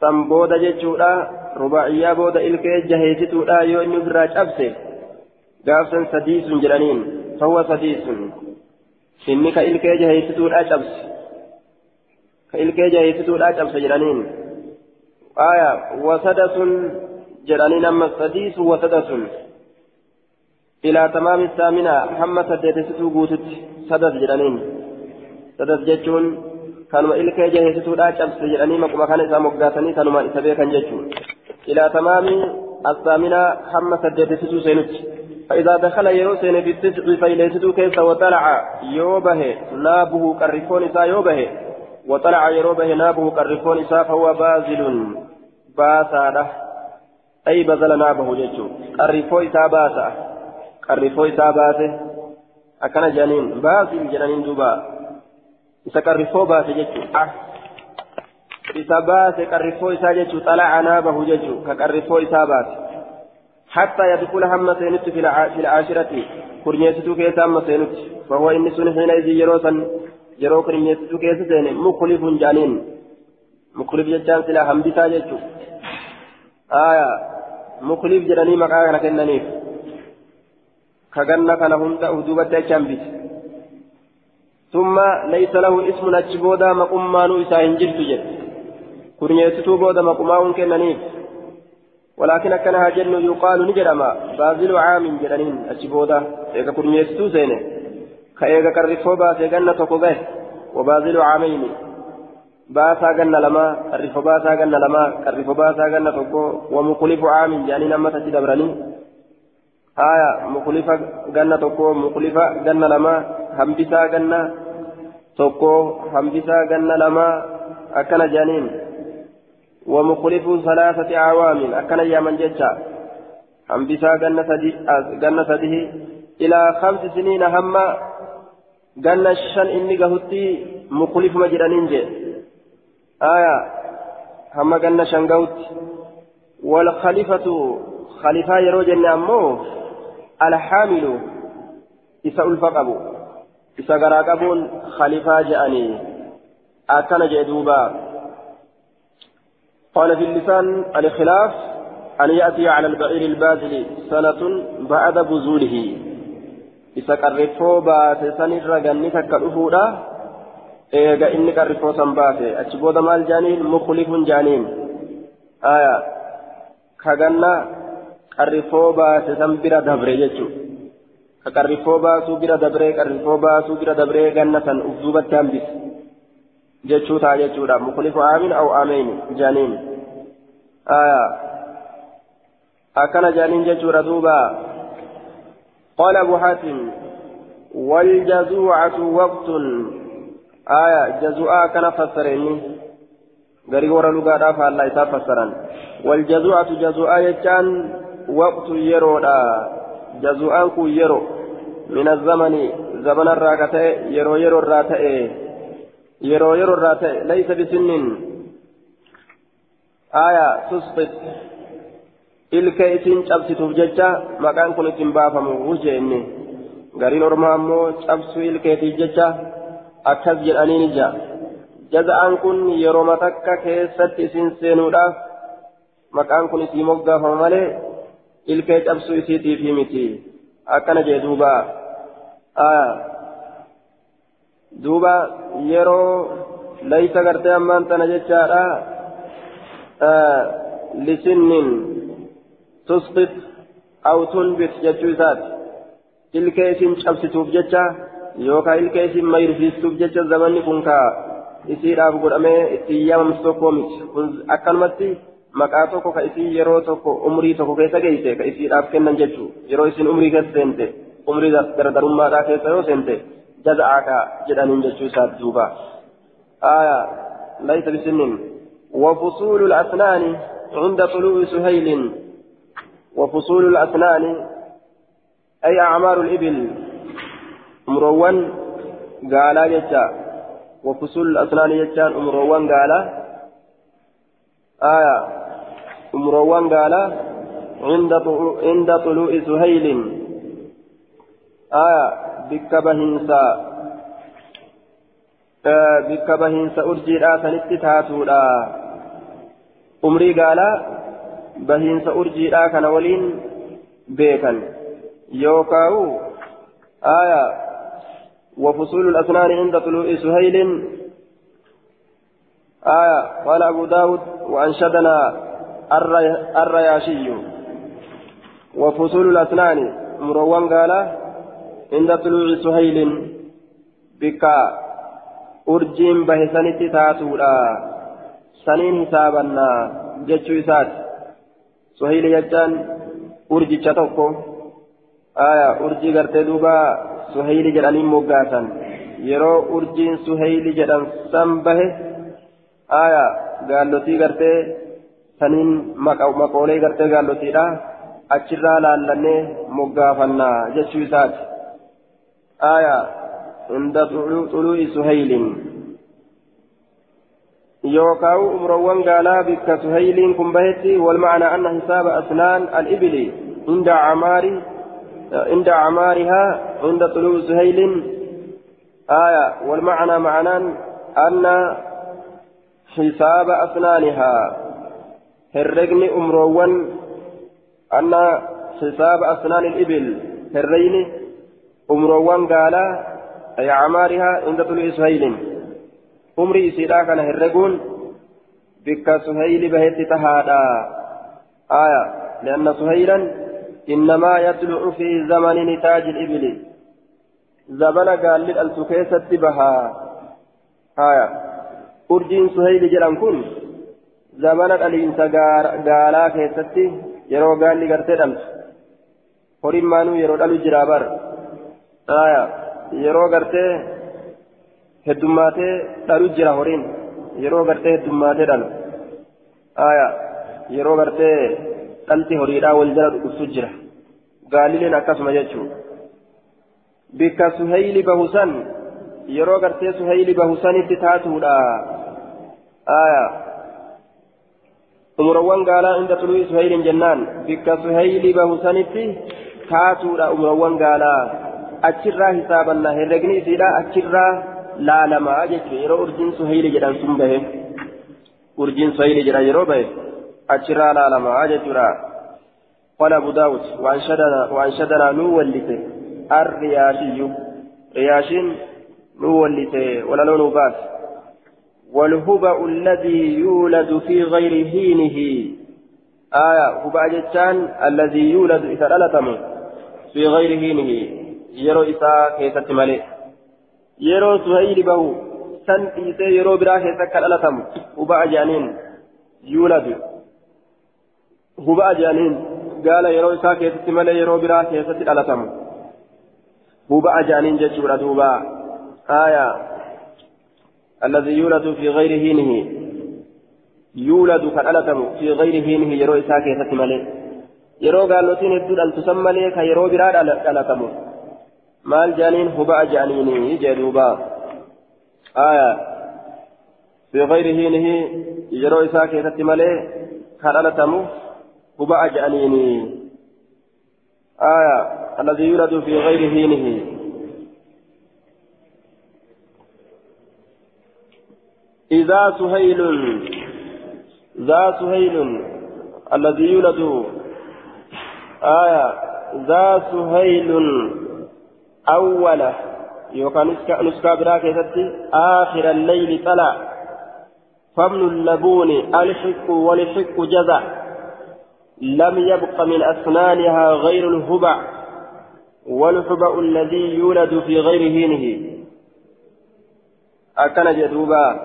سنبودا جتشودا رباعية بودا إلكي جهيستو را يو إنو فراج أبسي. قافسا سديس جرانين فهو سديس. إنك إلكي جهيستو را أبس كإلكي جهيستو را أبس جرانين. آية وسدس جرانين أما السديس وسدس إلى تمام الثامنة حمى سديتستو قوتت سدس جرانين سدس جتشون كانوا إلك جهيستو لا شمس جرانين مكما كان إذا مقداتني كانوا ما إسابيكا جتشون إلى تمام الثامنة حمى سديتستو سينت فإذا دخل يروسين في التسع فإليستو كيس وطلع يوبه نابه كالرفون إسا يوبه وطلع يروبه نابه كالرفون إسا فهو بازل باسا أي بذل نابه جتشو الرفو إسا باسا qarrifoo isaa baase akkana jedhaniin baasiin jedhaniin duuba isa qarrifoo baase jechuudha isa baase qarrifoo isaa jechuu xalaca naabahu jechuu ka qarrifoo isaa baase حتى يدخل هم سينت في العاشرة كرنيتو كيسا هم سينت فهو إني سن حينئذ يروسا يرو كرنيتو كيسا سين مخلف جانين مخلف جتان سلا هم بتا جتو آية مخلف جراني مقانا كننيف كغنى كان هند أهدوبة جنبت ثم ليس له اسم أجبودا مقمان إسا هنجرت جت كرنيتو بودا مقمان كننيف ولكن كانها جن يقال نجرما. بازل عام جرانين أجبودا إيكا كرنيتو سينه كأيكا كرفو باسي جنة وبازل عامين باسا جنة لما كرفو باسا جنة لما كرفو باسا جنة تقو ومخلف عام يعني لما تتدبرني آية مخلفة جنة تقو مخلفة جنة لما همبسا جنة تقو همبسا جنة لما أكن جانين ومخلف ثلاثة أعوام أكن يا من جتا همبسا جنة سدي جنة سده إلى خمس سنين هم جنة شن إني قهتي مخلف مجرانين جي آية هم جنة شن قهت والخليفة خليفة يروجن أمو الحامل إسا ألفقبو إسا قراقبون خليفة جأني أكن جدوبا قال في اللسان الخلاف أن يأتي على البعير البازل سنة بعد بزوله. إسا قرفو باتي سنر غني تكالفودا إيغا إني قرفو سنباتي أجبود مال جانين مخلف جانين آية كغنى qarrifoo baase san bira dabre jechuun ka qarrifoo baasuu bira dabree qarrifoo baasuu bira dabree ganna san uf duubatti hambise jechuu ta'a jechuudha mukulifu aamin au aameen jaaniin akkana jaaniin jechuudha duuba قال أبو حاتم والجزوعة وقت آية جزوعة كان فسرني غريب ورا لغة فالله يتفسرن والجزوعة جزوعة يجان وقت يرودا جزوان كو يرو. من الزمن زمن الراكته يرو يرو الراته يرو يرو الراته ليس بسن آية تسقط. ilka isin cabsituuf jecha maqaan kun ittiin baafamu huje inni gariin ormaa ammoo cabsuu ilkeetiif jecha akkas jedhaniin ija jaza'aan kun yeroo takka keessatti isin seenuudhaaf maqaan kun isii moggaafama malee ilkee cabsuu isiitiif miti akkana jee duuba duuba yeroo laysa gartee ammaan tana jechaadha lisinnin tusqit aw tunbit jechuu isaati ilkee isin cabsituuf jecha yookaan ilkee isin mayrisiistuuf jecha zamanni kun kaa isiidhaaf godhamee ittiin yaamamtu tokko miti kun akkanumatti maqaa tokko ka isii yeroo tokko umrii tokko keessa geesse ka isiidhaaf kennan jechuu yeroo isin umrii keessa seente umrii gardarummaadhaa keessa yoo seente jaza'aaka jedhaniin jechuu isaati duuba آية ليس بسن وفصول الأسنان عند طلوع سهيل وفصول الأسنان أي أعمار الإبل قال يجا وفصول الأسنان يجا مروان قال آية مروان قال عند عند طلوع سهيل آية بك بهنسا آه بك بهنسا أرجي راسا تاتولا أمري قال بهنسا أرجي كان ولين بيكا يوكاو آية وفصول الأسنان عند طلوع سهيل. آية قال أبو داود وأنشدنا الرياشي. وفصول الأسنان مروان قال عند طلوع سهيل. بك أرجين بهسنت تاتولا سنين حسابنا جتشو إسات. سهيل يجان أرجي تشتوكو آية أرجي قرتي سهيل جرانين مقاسا يرو أرجين سهيل جران سنبه آية قالوتي قرتي سنين مقولي قرتي قالوتي لا achirraa laallannee moggaafannaa jechuu isaati. Aya inda xuluu'i suhaylin. يوكاو أمروان قالا بك سهيل كنبهتي والمعنى أن حساب أسنان الإبل عند عمار عند عمارها عند طلوع سهيل. آية والمعنى معنى أن حساب أسنانها. هرقن أمروان أن حساب أسنان الإبل. هرين أمروان قالا أي عمارها عند طلوع سهيل. umrii isiidhaa kana herreguun bikka suhayli bahetti tahaadha aya lianna suhaylan innamaa yatlucu fi zamani nitaaji libili zabana gaalli dhaltu keessatti bahaa aya urjiin suhayli jedhan kun zamana dhaliinsa gaalaa keessatti yeroo gaalli gartee dhaltu horiin maanuu yeroo dhalu jiraa bar aya yeroo gartee heddummaatee dhalu jira horiin yeroo gartee heddummaatee dhalu aya dhalti horiidhaa wal jala dhudhuftu jira gaalileen akkasuma jechuu bikka suhayli bahusan yeroo gartee suhayli bahusanitti taatuudha aya umurawwan gaalaa inda tuluu suhaylin jennaan bikka suhayli bahusanitti taatuudha umurawwan gaalaa achirraa hisaabanna herregni isiidha achirraa laalamaa jechuudha yeroo urjiin suhayli jedhan sun bahe urjiin suhayli jedhan yeroo bahe achirraa laalamaa jechuudha قال أبو داود وأنشدنا وأنشدنا نولته الرياشي رياشين نولته ولا لون باس والهبأ الذي يولد في غير هينه آية هبأ جتان الذي يولد إذا في غير هينه يرو إساء كيسة ملئ yeroo suhayli bahu san dhiisee yeroo biraa keessa akka dhalatamu huba'a jaaniin yuuladu huba'a jaaniin gaala yeroo isaa keessatti malee yeroo biraa keessatti dhalatamu huba'a jaaniin jechuudha duuba aayaa الذي يولد في غير هينه يولد كالألتم في غير هينه يرو إساء كيسة ملي يرو قال لتين الدول أن تسمى لي كيرو براد ألتم maal jaaniin huba'a jaaniini jee duuba aya fi gayri hiinihi yeroo isaa keessatti huba'a jaaniini aya alladhi yuladu fi gayri hiinihi إذا سهيل ذا سهيل الذي يولد. آية ذا سهيل أول يوكان نسكا برا كيستي آخر الليل طلع. فمن اللبون ألحق والحق جزع. لم يبق من أسنانها غير الهبع والهبع الذي يولد في غير هينه. أكن جدوبا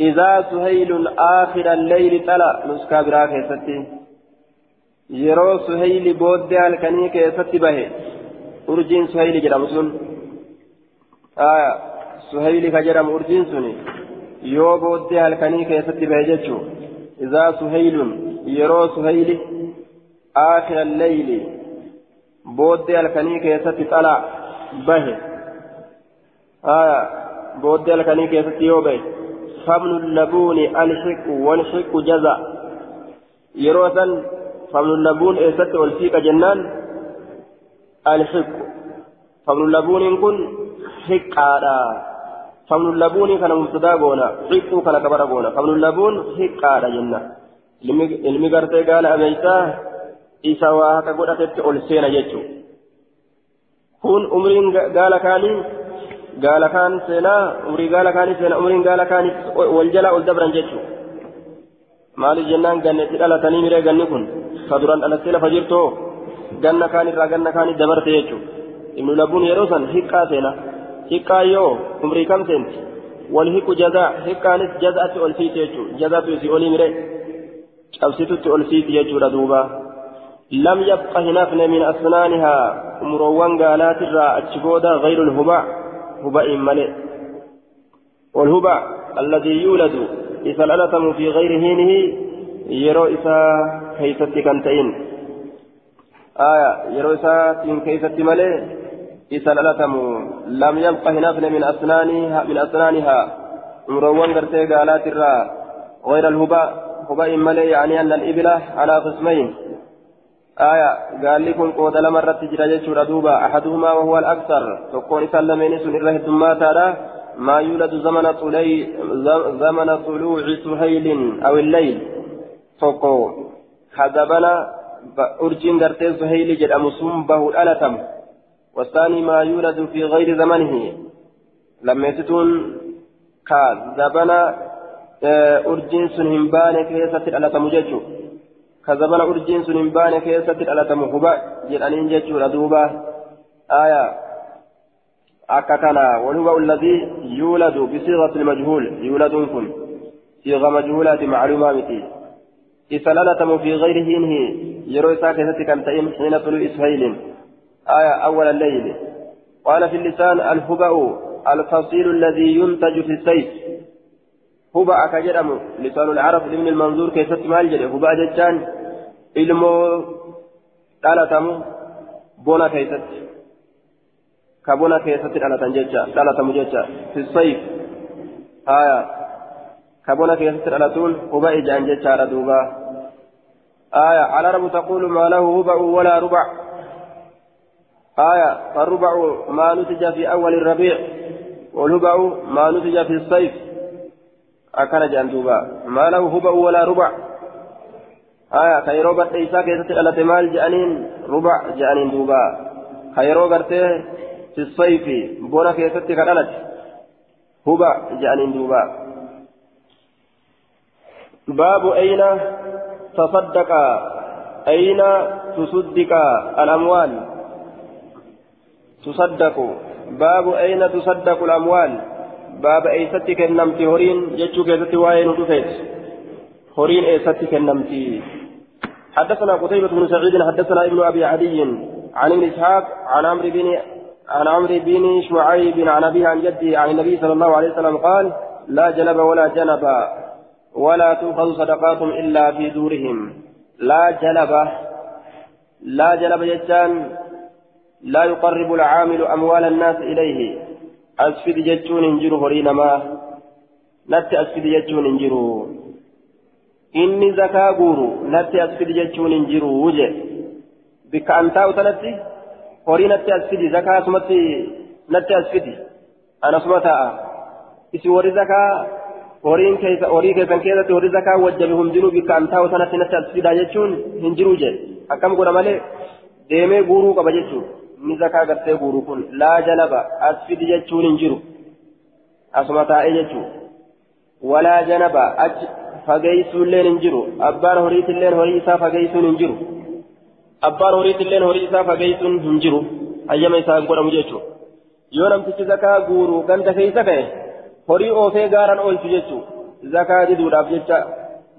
إذا سهيل آخر الليل طلع نسكا برا كيستي. يرو سهيل بود الكني كيستي به. urjiin suhayli jedhamu sun aya suhayli ka jedhamu urjiin suni yoo booddee halkanii keessatti bahe jechuu izaa suhaylun yeroo suhayli aakhira alleyli booddee halkanii keessatti xala bahe aya booddee halkanii keessatti yoo bahe famnu labuuni alxiqu walxiqu jaza yeroo san famnu labuun eessatti ol siiqa jennaan الحق فمن اللبون كن حقادا فمن اللبون كان مبتدا غونا حق كان كبر غونا فمن اللبون حقادا جنة ilmi gartee gaala ameysaa isa waa haka godhatetti ol seena jechu kun umriin gaala kaanii gaala kaan seenaa umrii gaala kaanii seena umriin gaala kaanii wal jala ol dabran jechu maaliif jennaan gannetti dhalatanii miree ganni kun ka duran dhalattee lafa jirtoo ganna kaan irraa ganna kaanii dabarte jechuudha ibnu labuun yeroo san hiqqaa seena hiqqaa yoo umrii kam seenti wal hiqqu jazaa hiqqaanis jazaatti ol siiti jechuudha jazaatu isii olii mire cabsitutti ol siiti jechuudha duuba lam yabqa hinafne min asnaanihaa umroowwan gaalaatirraa achi booda gayru lhuba huba'in male والهبع الذي يولد إذا الألتم في غير هينه يرو إذا كيست كنتين آية يرو إساتين كيست ملي إسا للتم لم يبق هنفن من أسنانها من أسنانها. مروان قرتي قالات الرا. غير الهباء. هباء ملي يعني أن الإبل على قسمين. آية. قال لكم قود لما رت جرى دوبا أحدهما وهو الأكثر. تكون سلمين سن إره الدمات ما يولد زمن طلي زمن طلوع سهيل أو الليل. تكو حذبنا أرجين قرتي سهيل جد أمسوم به الألتم. والثاني ما يولد في غير زمنه لما يتتون كذبنا urjiin sun hin baane keessatti dhalatamu jechuudha kazabana urjiin sun hin baane keessatti dhalatamu huba jedhaniin jechuudha duuba aayaa akka kana walhuba alladii yuuladu bisiiqati ilmajhuul yuuladuun kun siiqa majhuulaati macluumaa miti isa dhalatamu fi gayri hiinhi yeroo isaa aayaa awwala alleyli قال في اللسان الهبأ الفصيل الذي ينتج في السيف هبا أكجرم لسان العرب ابن المنظور كيست مال جري هبا جتان dhalatamu bona keessatti ka bona keessatti dhalatan jecha dhalatamu jecha fisayif haya ka bona keessatti dhalatuun huba ijaan jechaadha duuba آية العرب تقول ما له هبع ولا ربع آية فالربع ما نتج في أول الربيع والهبع ما نتج في الصيف. أكل جندوبا ما له هبع ولا ربع. آية خيرو قد إيسا كيست مال جانين ربع جانين دوبا. خيرو في الصيف بونا كيست كالألت هبع جانين دوبا. باب أين تصدق؟ أين تصدق الأموال؟ تصدق باب أين تصدق الأموال؟ باب أيستك النمت هورين جتشو كيست وين ودفت هورين أيستك النمتي حدثنا قتيبة بن سعيد حدثنا ابن أبي عدي عن ابن إسحاق عن عمرو بن عن عمرو بن شعيب عن أبيه عن جده عن النبي صلى الله عليه وسلم قال لا جلب ولا جنب ولا تؤخذ صدقات إلا في دورهم. لا جلب لا جلب جتان لا يقرب العامل أموال الناس إليه أسفد جتون انجر هرينما نت أسفد جتون انجروا wuje bikka an taa'u sanatti horii natti as fidi zakaa asumatti natti as fidi an asuma taa'a isi warri zakaa horiin keessa horii keessan keessatti horii zakaa wajjabe hundinuu bikka an taa'u sanatti natti as fidaa jechuun hin jiru je akkam godha malee deemee guuruu qaba laa jalaba as fidi jechuun hin jiru asuma taa'ee jechuun walaa janaba achi fageessuulleen hin jiru abbaan horiitilleen horii isaa fageessuun hin jiru abbaan horiitilleen horii isaa fageessuun hin jiru hayyama isaa godhamu jechuudha yoo namtichi zakaa guuru ganda keessa ta'e horii oofee gaaraan oolchu jechuudha zakaa diduudhaaf jecha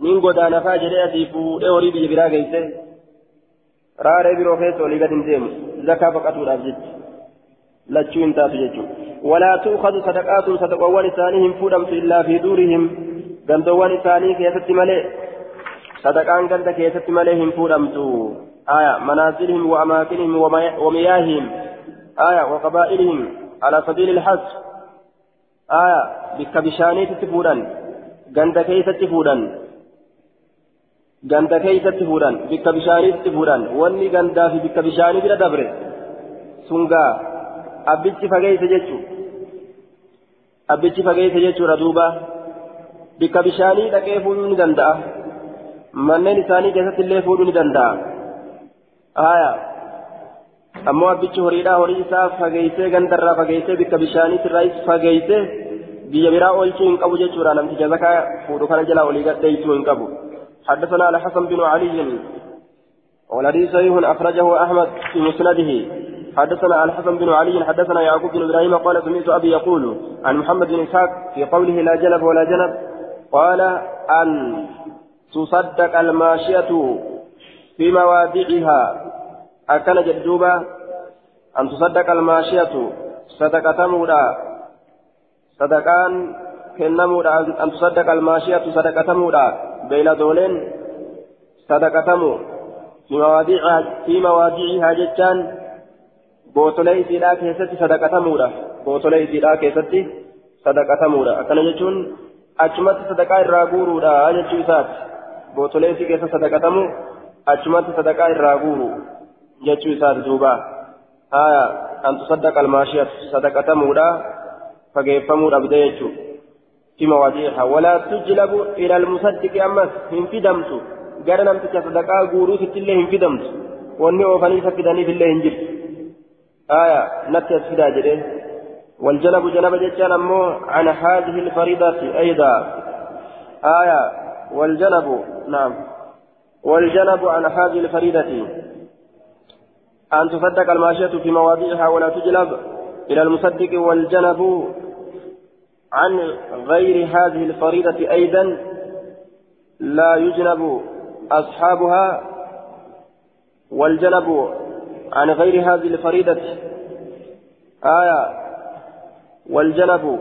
nin godaanafaa jedhee asii fuudhee horii biyya biraa geesse raaree biroo keessa olii gadi hin deemu zakaa baqatuudhaaf jecha lachuu hin taatu jechuudha walaa tuukhadu sadaqaatuun sadaqawwan isaanii hin fuudhamtu illaa fi duurihim gandowwan isaanii keessatti malee sadaqaan ganda keessatti malee hin fuudhamtu آية منازلهم وأماكنهم ومياههم آية وقبائلهم على سبيل الحج آية بك بشاني تتفودا غند كيف تتفودا غند كيف تتفودا بك بشاني تتفودا واني غندا في بك بشاني بلا دبر سنغا أبتش فقيت جيتشو أبتش فقيت جيتشو ردوبا bikka bishaanii dhaqee fuudhuu ni danda'a manneen isaanii keessatti illee fuudhuu ni danda'a aya ammoo abbichi horiidhaa horii isaa fageeysee gandarraa fageeysee bikka bishaaniitirraas fageeysee biyya biraa oolchuu hin qabu jechuudha namticha zakaa fuudhu kana jalaa olii gadheeysuu hin qabu حدثنا على حسن بن علي والحديث صحيح أخرجه أحمد في مسنده. حدثنا الحسن بن علي حدثنا يعقوب بن إبراهيم قال سمعت أبي يقول عن محمد بن إسحاق في قوله لا جلب ولا جنب قال أن تصدق الماشية في مواضعها أكن جدوبا أن تصدق الماشية. صدقة مودا صدقان بين دولين صدقة مو في مواضعها في مواضعها جتان بوتولي سيدا كيستي صدقة مودا بوتولي سيدا كيستي sadaqatamuudha akkana jechuun achumatti sadaqaa irraa guuruudha jechuu isaati bootolee si keessa sadaqatamu achumatti sadaqaa irraa guuru jechuu isaati duuba haya an tusaddaqa almaashiyat sadaqatamuudha fageeffamuudha bide jechuu في مواضيعها. ولا تجلب إلى المصدق أمس هم في دمت قال نمتك صدقاء قولوا في الله هم في دمت واني أوفني فكدني في الله انجل. آية نتي أسفدا جده. والجنب جنب جتان أمو عن هذه الفريضة أيضا. آية والجنب نعم. والجنب عن هذه الفريضة. أن تصدق الماشية في مواضيعها ولا تجلب إلى المصدق والجنب عن غير هذه الفريضة أيضا لا يجنب أصحابها والجنب عن غير هذه الفريضة. آية والجنب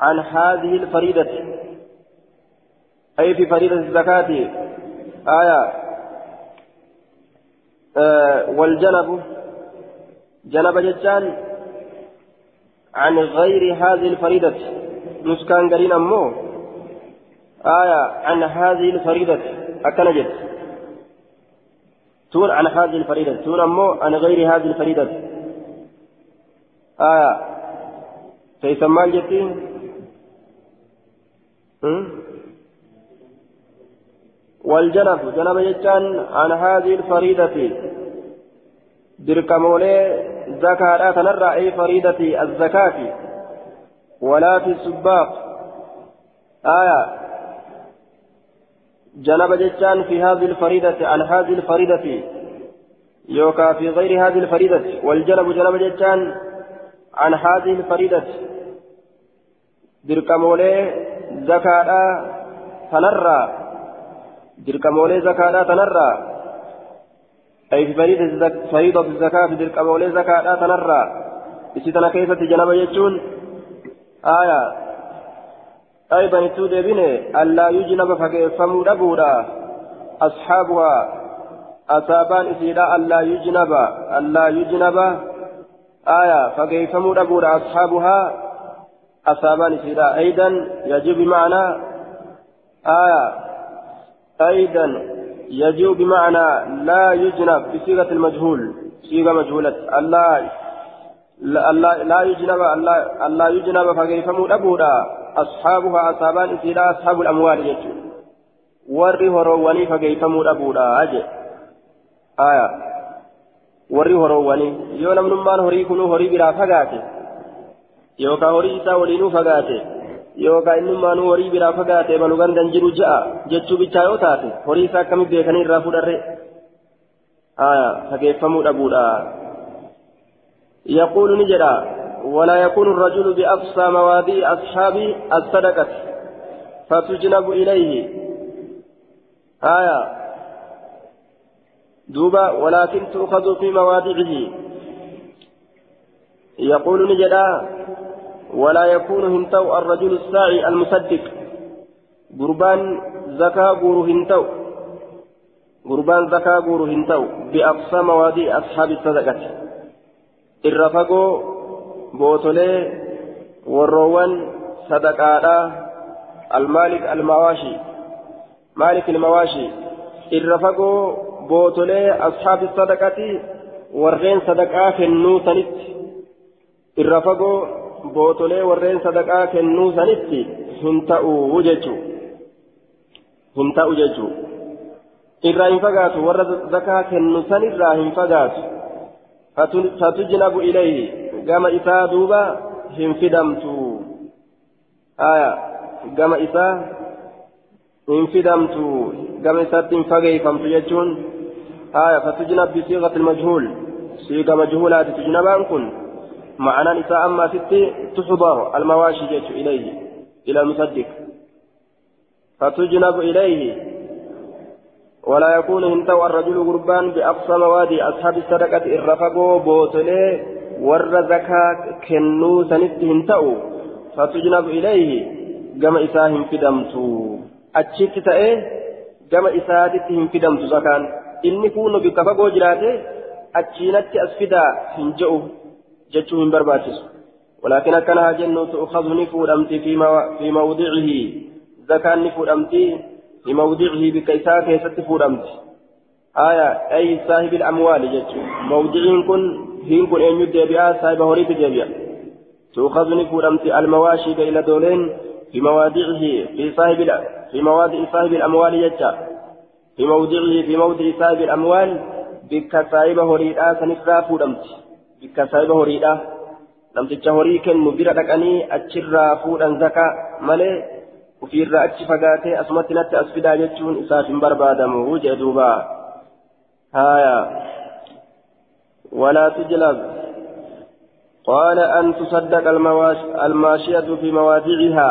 عن هذه الفريضة. أي في فريضة الزكاة. آية آه والجنب جنب عن غير هذه الفريضة. نسكان قرين أمو. آية عن هذه الفريضة. أكنجت تون عن هذه الفريضة. تون أمو عن غير هذه الفريضة. آية. سيسمى الجتين والجنب. جنب جتان عن هذه الفريضة. دركمولي زكاة تنرى أي فريضة الزكاة. ولا في السباق. آية. جنب جتان في هذه الفريضة عن هذه الفريضة يوكا في غير هذه الفريضة والجنب جنب جتان عن هذه الفريضة دركمولي زكاة تنرى. دركمولي زكاة تنرى. أي في فريضة فريضة الزكاة في دركمولي زكاة تنرى. إسيتنا كيف جنب يجون؟ آية. أيضا تود بني ألا يجنب فكيفم دبودا أصحابها. أصابان إسيدا ألا يجنب ألا يجنب آية. فكيفم دبودا أصحابها؟ أصابان إسيدا. أيضا يجب بمعنى آية. أيضا يجب بمعنى لا يجنب بصيغة المجهول صيغة مجهولة ألا لا يجنب ألا ألا يجنب فكيفم دبودا أصحابها أصابان إسيدا أصحاب الأموال يجو warri horoowwanii fageeffamuu dhabuudha aje aya warri horoowwanii yoo namnummaan horii kunuu horii biraa fagaate yookaan horii isaa waliinuu fagaate yookaan innummaanuu horii biraa fagaate balu gandan jiru ja'a jechuu bichaa yoo taate horii isaa akkamitti beekanii irraa fudharre aya fageeffamuu dhabuudha يقول نجدا ولا يكون الرجل بأقصى مواضيع أصحاب الصدقة فتجنب إليه آية دوبا ولكن تؤخذ في مواضعه يقول نجدا ولا يكون هنتو الرجل الساعي المصدق. قربان زكاة قور هنتو. قربان زكاة قور هنتو. بأقصى مواضيع أصحاب الصدقة. الرفقو بوتولي والروان صدقاء المالك المواشي. مالك المواشي. الرفقو بوتولي أصحاب الصدقة. ورين صدقاء كنو سنت الرفقو بوتولي ورين صدقاء كنو سنت هنتأو وججو هنتأو ججو irraa hin fagaatu warra zakaa kennu san irraa hin fagaatu fatujnabu ilayhi gama isaa duuba hin fidamtu aya gama isaa hin fidamtu gama isaatti hin fageeyfamtu jechuun aya fatujnab bisiiqati ilmajhuul siiqa majhuulaati tujnabaan kun معنى نساء أما ستي تحضر المواشي جيت إليه إلى المصدق فتجنب إليه. ولا يكون هنتو الرجل قربان بأقصى موادي أصحاب الصدقة الرفقو بوتلي ور زكاة كنو سنت هنتو. فتجنب إليه. كما إساهم فدمتو أتشيت تأيه كما إساتهم فدمتو زكان إني كونوا بكفقو جراته أتشينت أسفدا هنجؤ جتشو من برباتس ولكن كان جنة تؤخذ نفود أمتي في, مو... في موضعه زكاة نفود أمتي في موضعه بكيساك يستفود أمتي آية أي صاحب الأموال جتشو موضعين كن هين كن أن يدبيا صاحب هوريت جبيا تؤخذ نفود أمتي المواشي إلى دولين في مواضعه في صاحب في مواضع صاحب الأموال جتشا في موضعه في موضع صاحب الأموال بك صاحب هوريتا سنفرا فودمتي بك صاحب هوريتا namticha horii kennu bira dhaqanii achirraa fuudhan zakaa malee ofiirraa achi fagaatee asumatti natti as fidaa jechuun isaaf hin barbaadamu jee duuba haya ولا تجلب قال أن تصدق الماشية في مواضعها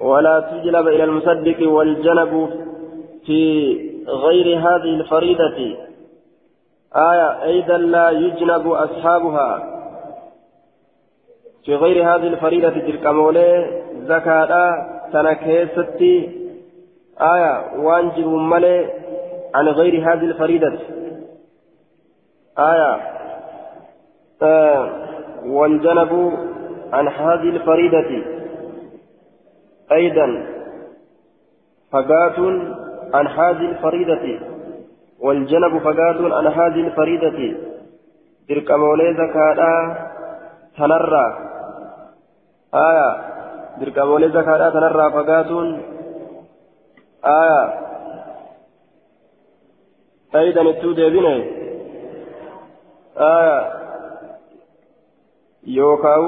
ولا تجلب إلى المصدق والجنب في غير هذه الفريدة آية أيضا لا يجنب أصحابها. في غير هذه الفريضة تلك مولى زكاة تنكيستي آية وانجب ملي عن غير هذه الفريضة. آية آه وانجنبوا عن هذه الفريضة. أيضا فقات عن هذه الفريضة. والجنب فقات عن هذه الفريضة تلك مولى زكاة تنرى. آية. dirqamoolee zakaadhaa kanarraa fagaatuun آية. أيضا التو ديبينه آية. يوكاو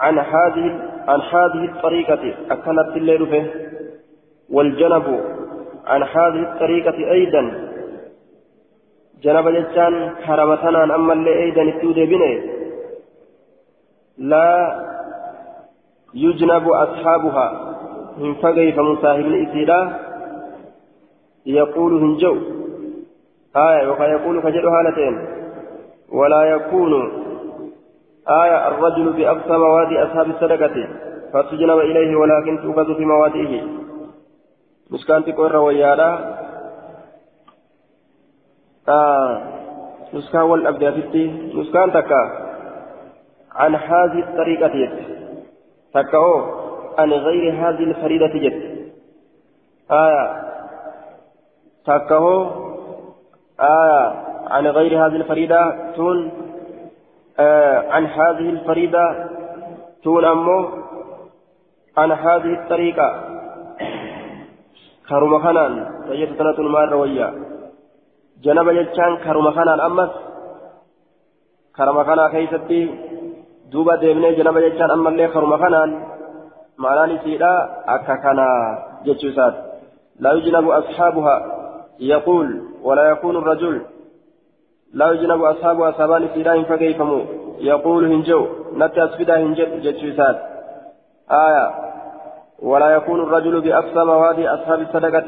عن هذه عن هذه الطريقة. أكلت الليل فيه. والجنب. عن هذه الطريقة أيضا. جنب جتان كرمتنا أما اللي أيضا التو ديبينه لا يجنب أصحابها. من فقه فمصاحب الإسيرة يقول هنجو آية ويقول فجر هالتين. ولا يكون آية الرجل بأقصى مواد أصحاب الصدقة. فتجنب إليه ولكن تؤخذ في مواده مسكان تقول رويالا آه مسكان والأبدافتي مسكان تكا عن هذه الطريقة تكأو عن غير هذه الفريدة جد آية تكأو آية عن غير هذه الفريدة تون آه عن هذه الفريدة تون أمو عن هذه الطريقة كرم خنان سيد سنة المار ويا جنب جتشان كرم خنان أمس كرم خنا كيستي duuba deemnee janaba jechaan ammallee karuma kanaan ma'anaan isiidha akka kanaa jechuu isaati laa yujnabu ashaabuha yaquul walaa yakuunu rajul laa yujnabu ashaabuha sabaan isiidha hin fageeyfamu yaquulu hin jehu natti as fidaa hin jedhu jechuu isaati aya ولا يكون الرجل بأقصى مواد أصحاب الصدقة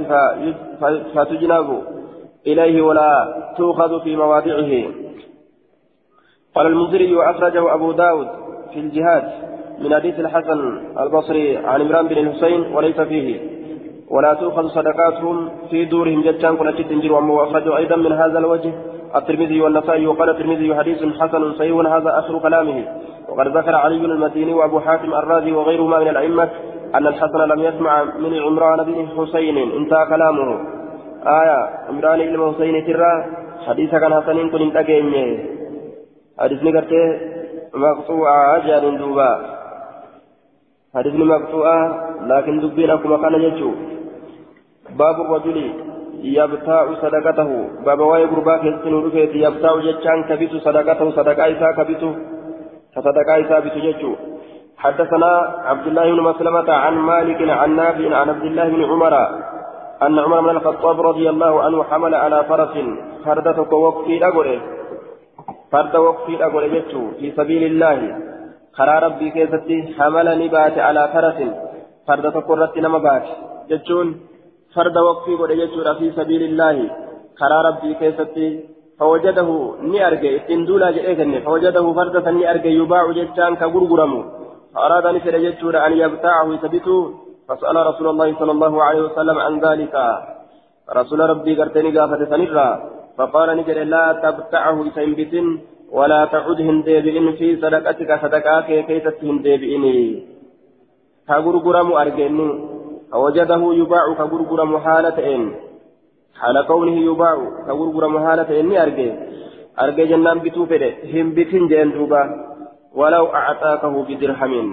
فتجنب إليه ولا تؤخذ في مواضعه. قال المنذري وأخرجه أبو داود في الجهاد من حديث الحسن البصري عن عمران بن الحسين وليس فيه. ولا تؤخذ صدقاتهم في دورهم جتان كل تنجر وأخرجه أيضا من هذا الوجه الترمذي والنسائي. وقال الترمذي حديث حسن صحيح هذا آخر كلامه. وقد ذكر علي المديني وأبو حاتم الرازي وغيرهما من الأئمة أن الحسن لم يسمع من عمران بن حسين. انتهى كلامه. آية. عمران بن حسين ترى حديث كان حسن كن انتقى حديثني قرتي مقطوعة جان دوبا. حديثني مقطوعة لكن دبين أكما كان يجو. باب الرجل يبتاع صدقته. باب واي غربا كيسن رفيت يبتاع جتشان كبيت صدقته. صدقا إسا كبيت فصدقا إسا بيت جتشو. حدثنا عبد الله بن مسلمة عن مالك عن نافع عن عبد الله بن عمر أن عمر بن الخطاب رضي الله عنه حمل على فرس فردتك وقفي أقره waqfiidha godhe jechuu fi sabiilillaahi karaa rabbii keessatti hamala ni baate alaa farasin farda tokko irratti nama baate jechuun farda waqfii godhe jechuudha fi sabiilillaahi karaa rabbii keessatti فوجده ني أرجع إتندولا جئتني فوجده فردا ني أرجع يباع جتان كغرغرم فأراد أن يسرجته أن يبتاعه يثبته فسأل رسول الله صلى الله عليه وسلم عن ذلك. رسول ربي قرتني قافة سنرا فقال نجد لا تبتعه سينبت ولا تعد هندبئن في صدقتك صدقاك كيست هندبئني كغرغرم أرجني وجده يباع كغرغرم حالة إن حال كونه يباع كغرغرم حالة إني أرجي أرجي جنان بتو فده هم بتن جن دوبا ولو أعطاكه بدرهم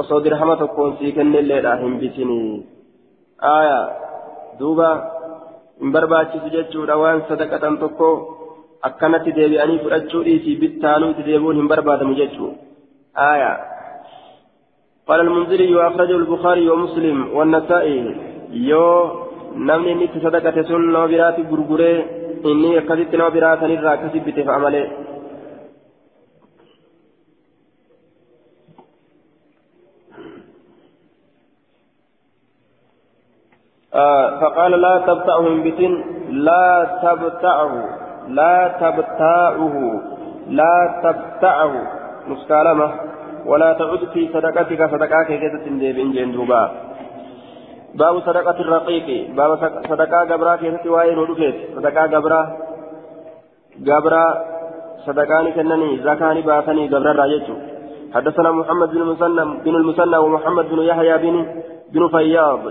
osoo dirhama tokkoon sii kennilleedha hin bitinii aya duuba hin barbaachisu jechuudha waan sadaqatan tokko akkanatti deebi'anii fudhachuu dhiisii bittaanuu itti deebi'uun hin barbaadamu jechuu aya قال المنذري وأخرجه البخاري ومسلم والنسائي يو نمني نت صدقة سنة وبرات غرغرة إني كذبت وبرات نرى كسبت فعمله آه فقال لا تبتعه من بتن لا تبتعه لا تبتعه لا تبتعه مسكالمة. ولا تعد في صدقتك صدقاك كيسة ديبين جندوبا باب صدقة الرقيق. باب صدقاء قبرا كيسة وائل ودفت صدقاء قبرا قبرا صدقاني كنني زكاني باسني قبرا راجتو حدثنا محمد بن المثنى بن المثنى ومحمد بن يحيى بن بن فياض.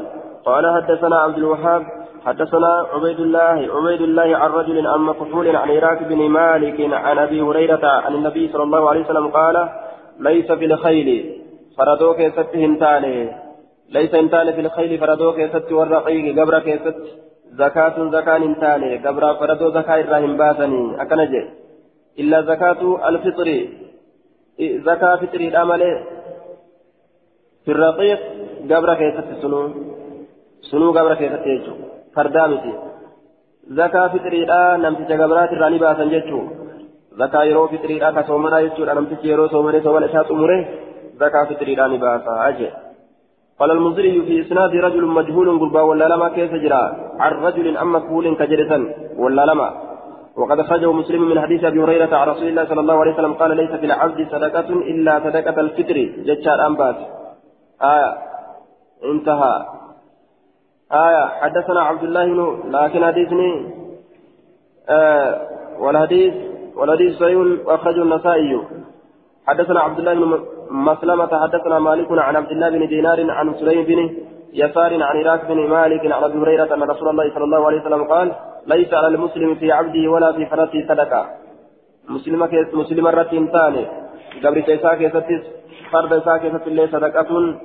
قال حدثنا عبد الوهاب حدثنا عبيد الله عبيد الله عن رجل عن مكحول عن عراك بن مالك عن أبي هريرة عن النبي صلى الله عليه وسلم قال ليس في الخيل فردوك يست هنتاني ليس هنتاني في الخيل فردوك يست والرقيق قبرك يست زكاة زكاة هنتاني قبر فردو زكاة الراهن باسني. أكنجي إلا زكاة الفطر. زكاة فطر الأمل في الرقيق قبرك يست سنون. Sunuu gabra keessatti jechuudha fardaa miti zakaa fixiriidhaa namticha gabraati irraa ni baasan jechuudha zakaa yeroo fixiriidhaa ka soomanaa jechuudha namtichi yeroo soomanee soomana isaa xumure zakaa fixiriidhaa ni baasa ajee قال المنذري في إسناد رجل مجهول قربا ولا لما كيف جرى عن رجل أم مكهول كجرسا ولا لما وقد أخرجه مسلم من حديث أبي هريرة عن رسول الله صلى الله عليه وسلم قال ليس في العبد صدقة إلا صدقة الفطر جتشار أنبات آية انتهى آية حدثنا عبد الله بن لكن حديثني آه والحديث والحديث صحيح وأخرجه النسائي. حدثنا عبد الله بن مسلمة حدثنا مالك عن عبد الله بن دينار عن سليم بن يسار عن عراك بن مالك عن أبي هريرة أن رسول الله صلى الله عليه وسلم قال ليس على المسلم في عبده ولا في فرسه صدقة. مسلم كيس مسلم الرتين ثاني قبل تيسا كيستس فرد سا كيست الله صدقة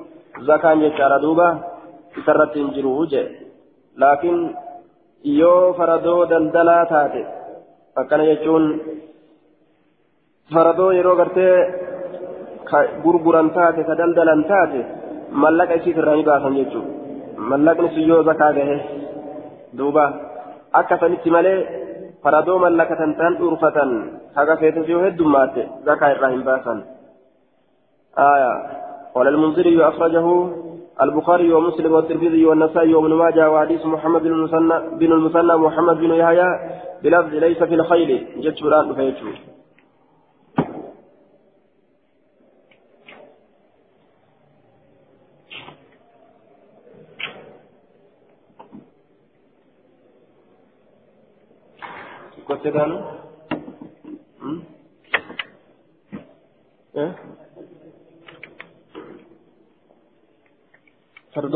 زكاة يجار دوبا isarratti hin jiru je laakiin yoo faradoo daldalaa taate akkana jechuun faradoo yeroo gartee gurguran taate ka daldalan taate mallaqa isiit irraa ni baasan jechuudha mallaqni sun yoo zakaa gahe duuba akka sanitti malee faradoo mallakatan tan dhuurfatan haga feetes yoo heddummaate zakaa irraa hin baasan آية قال المنذري أخرجه البخاري ومسلم والترمذي والنسائي وابن ماجه وحديث محمد بن المثنى بن المثنى محمد بن يحيى بلفظ ليس في الخيل. جد شران فيجو كنت فرد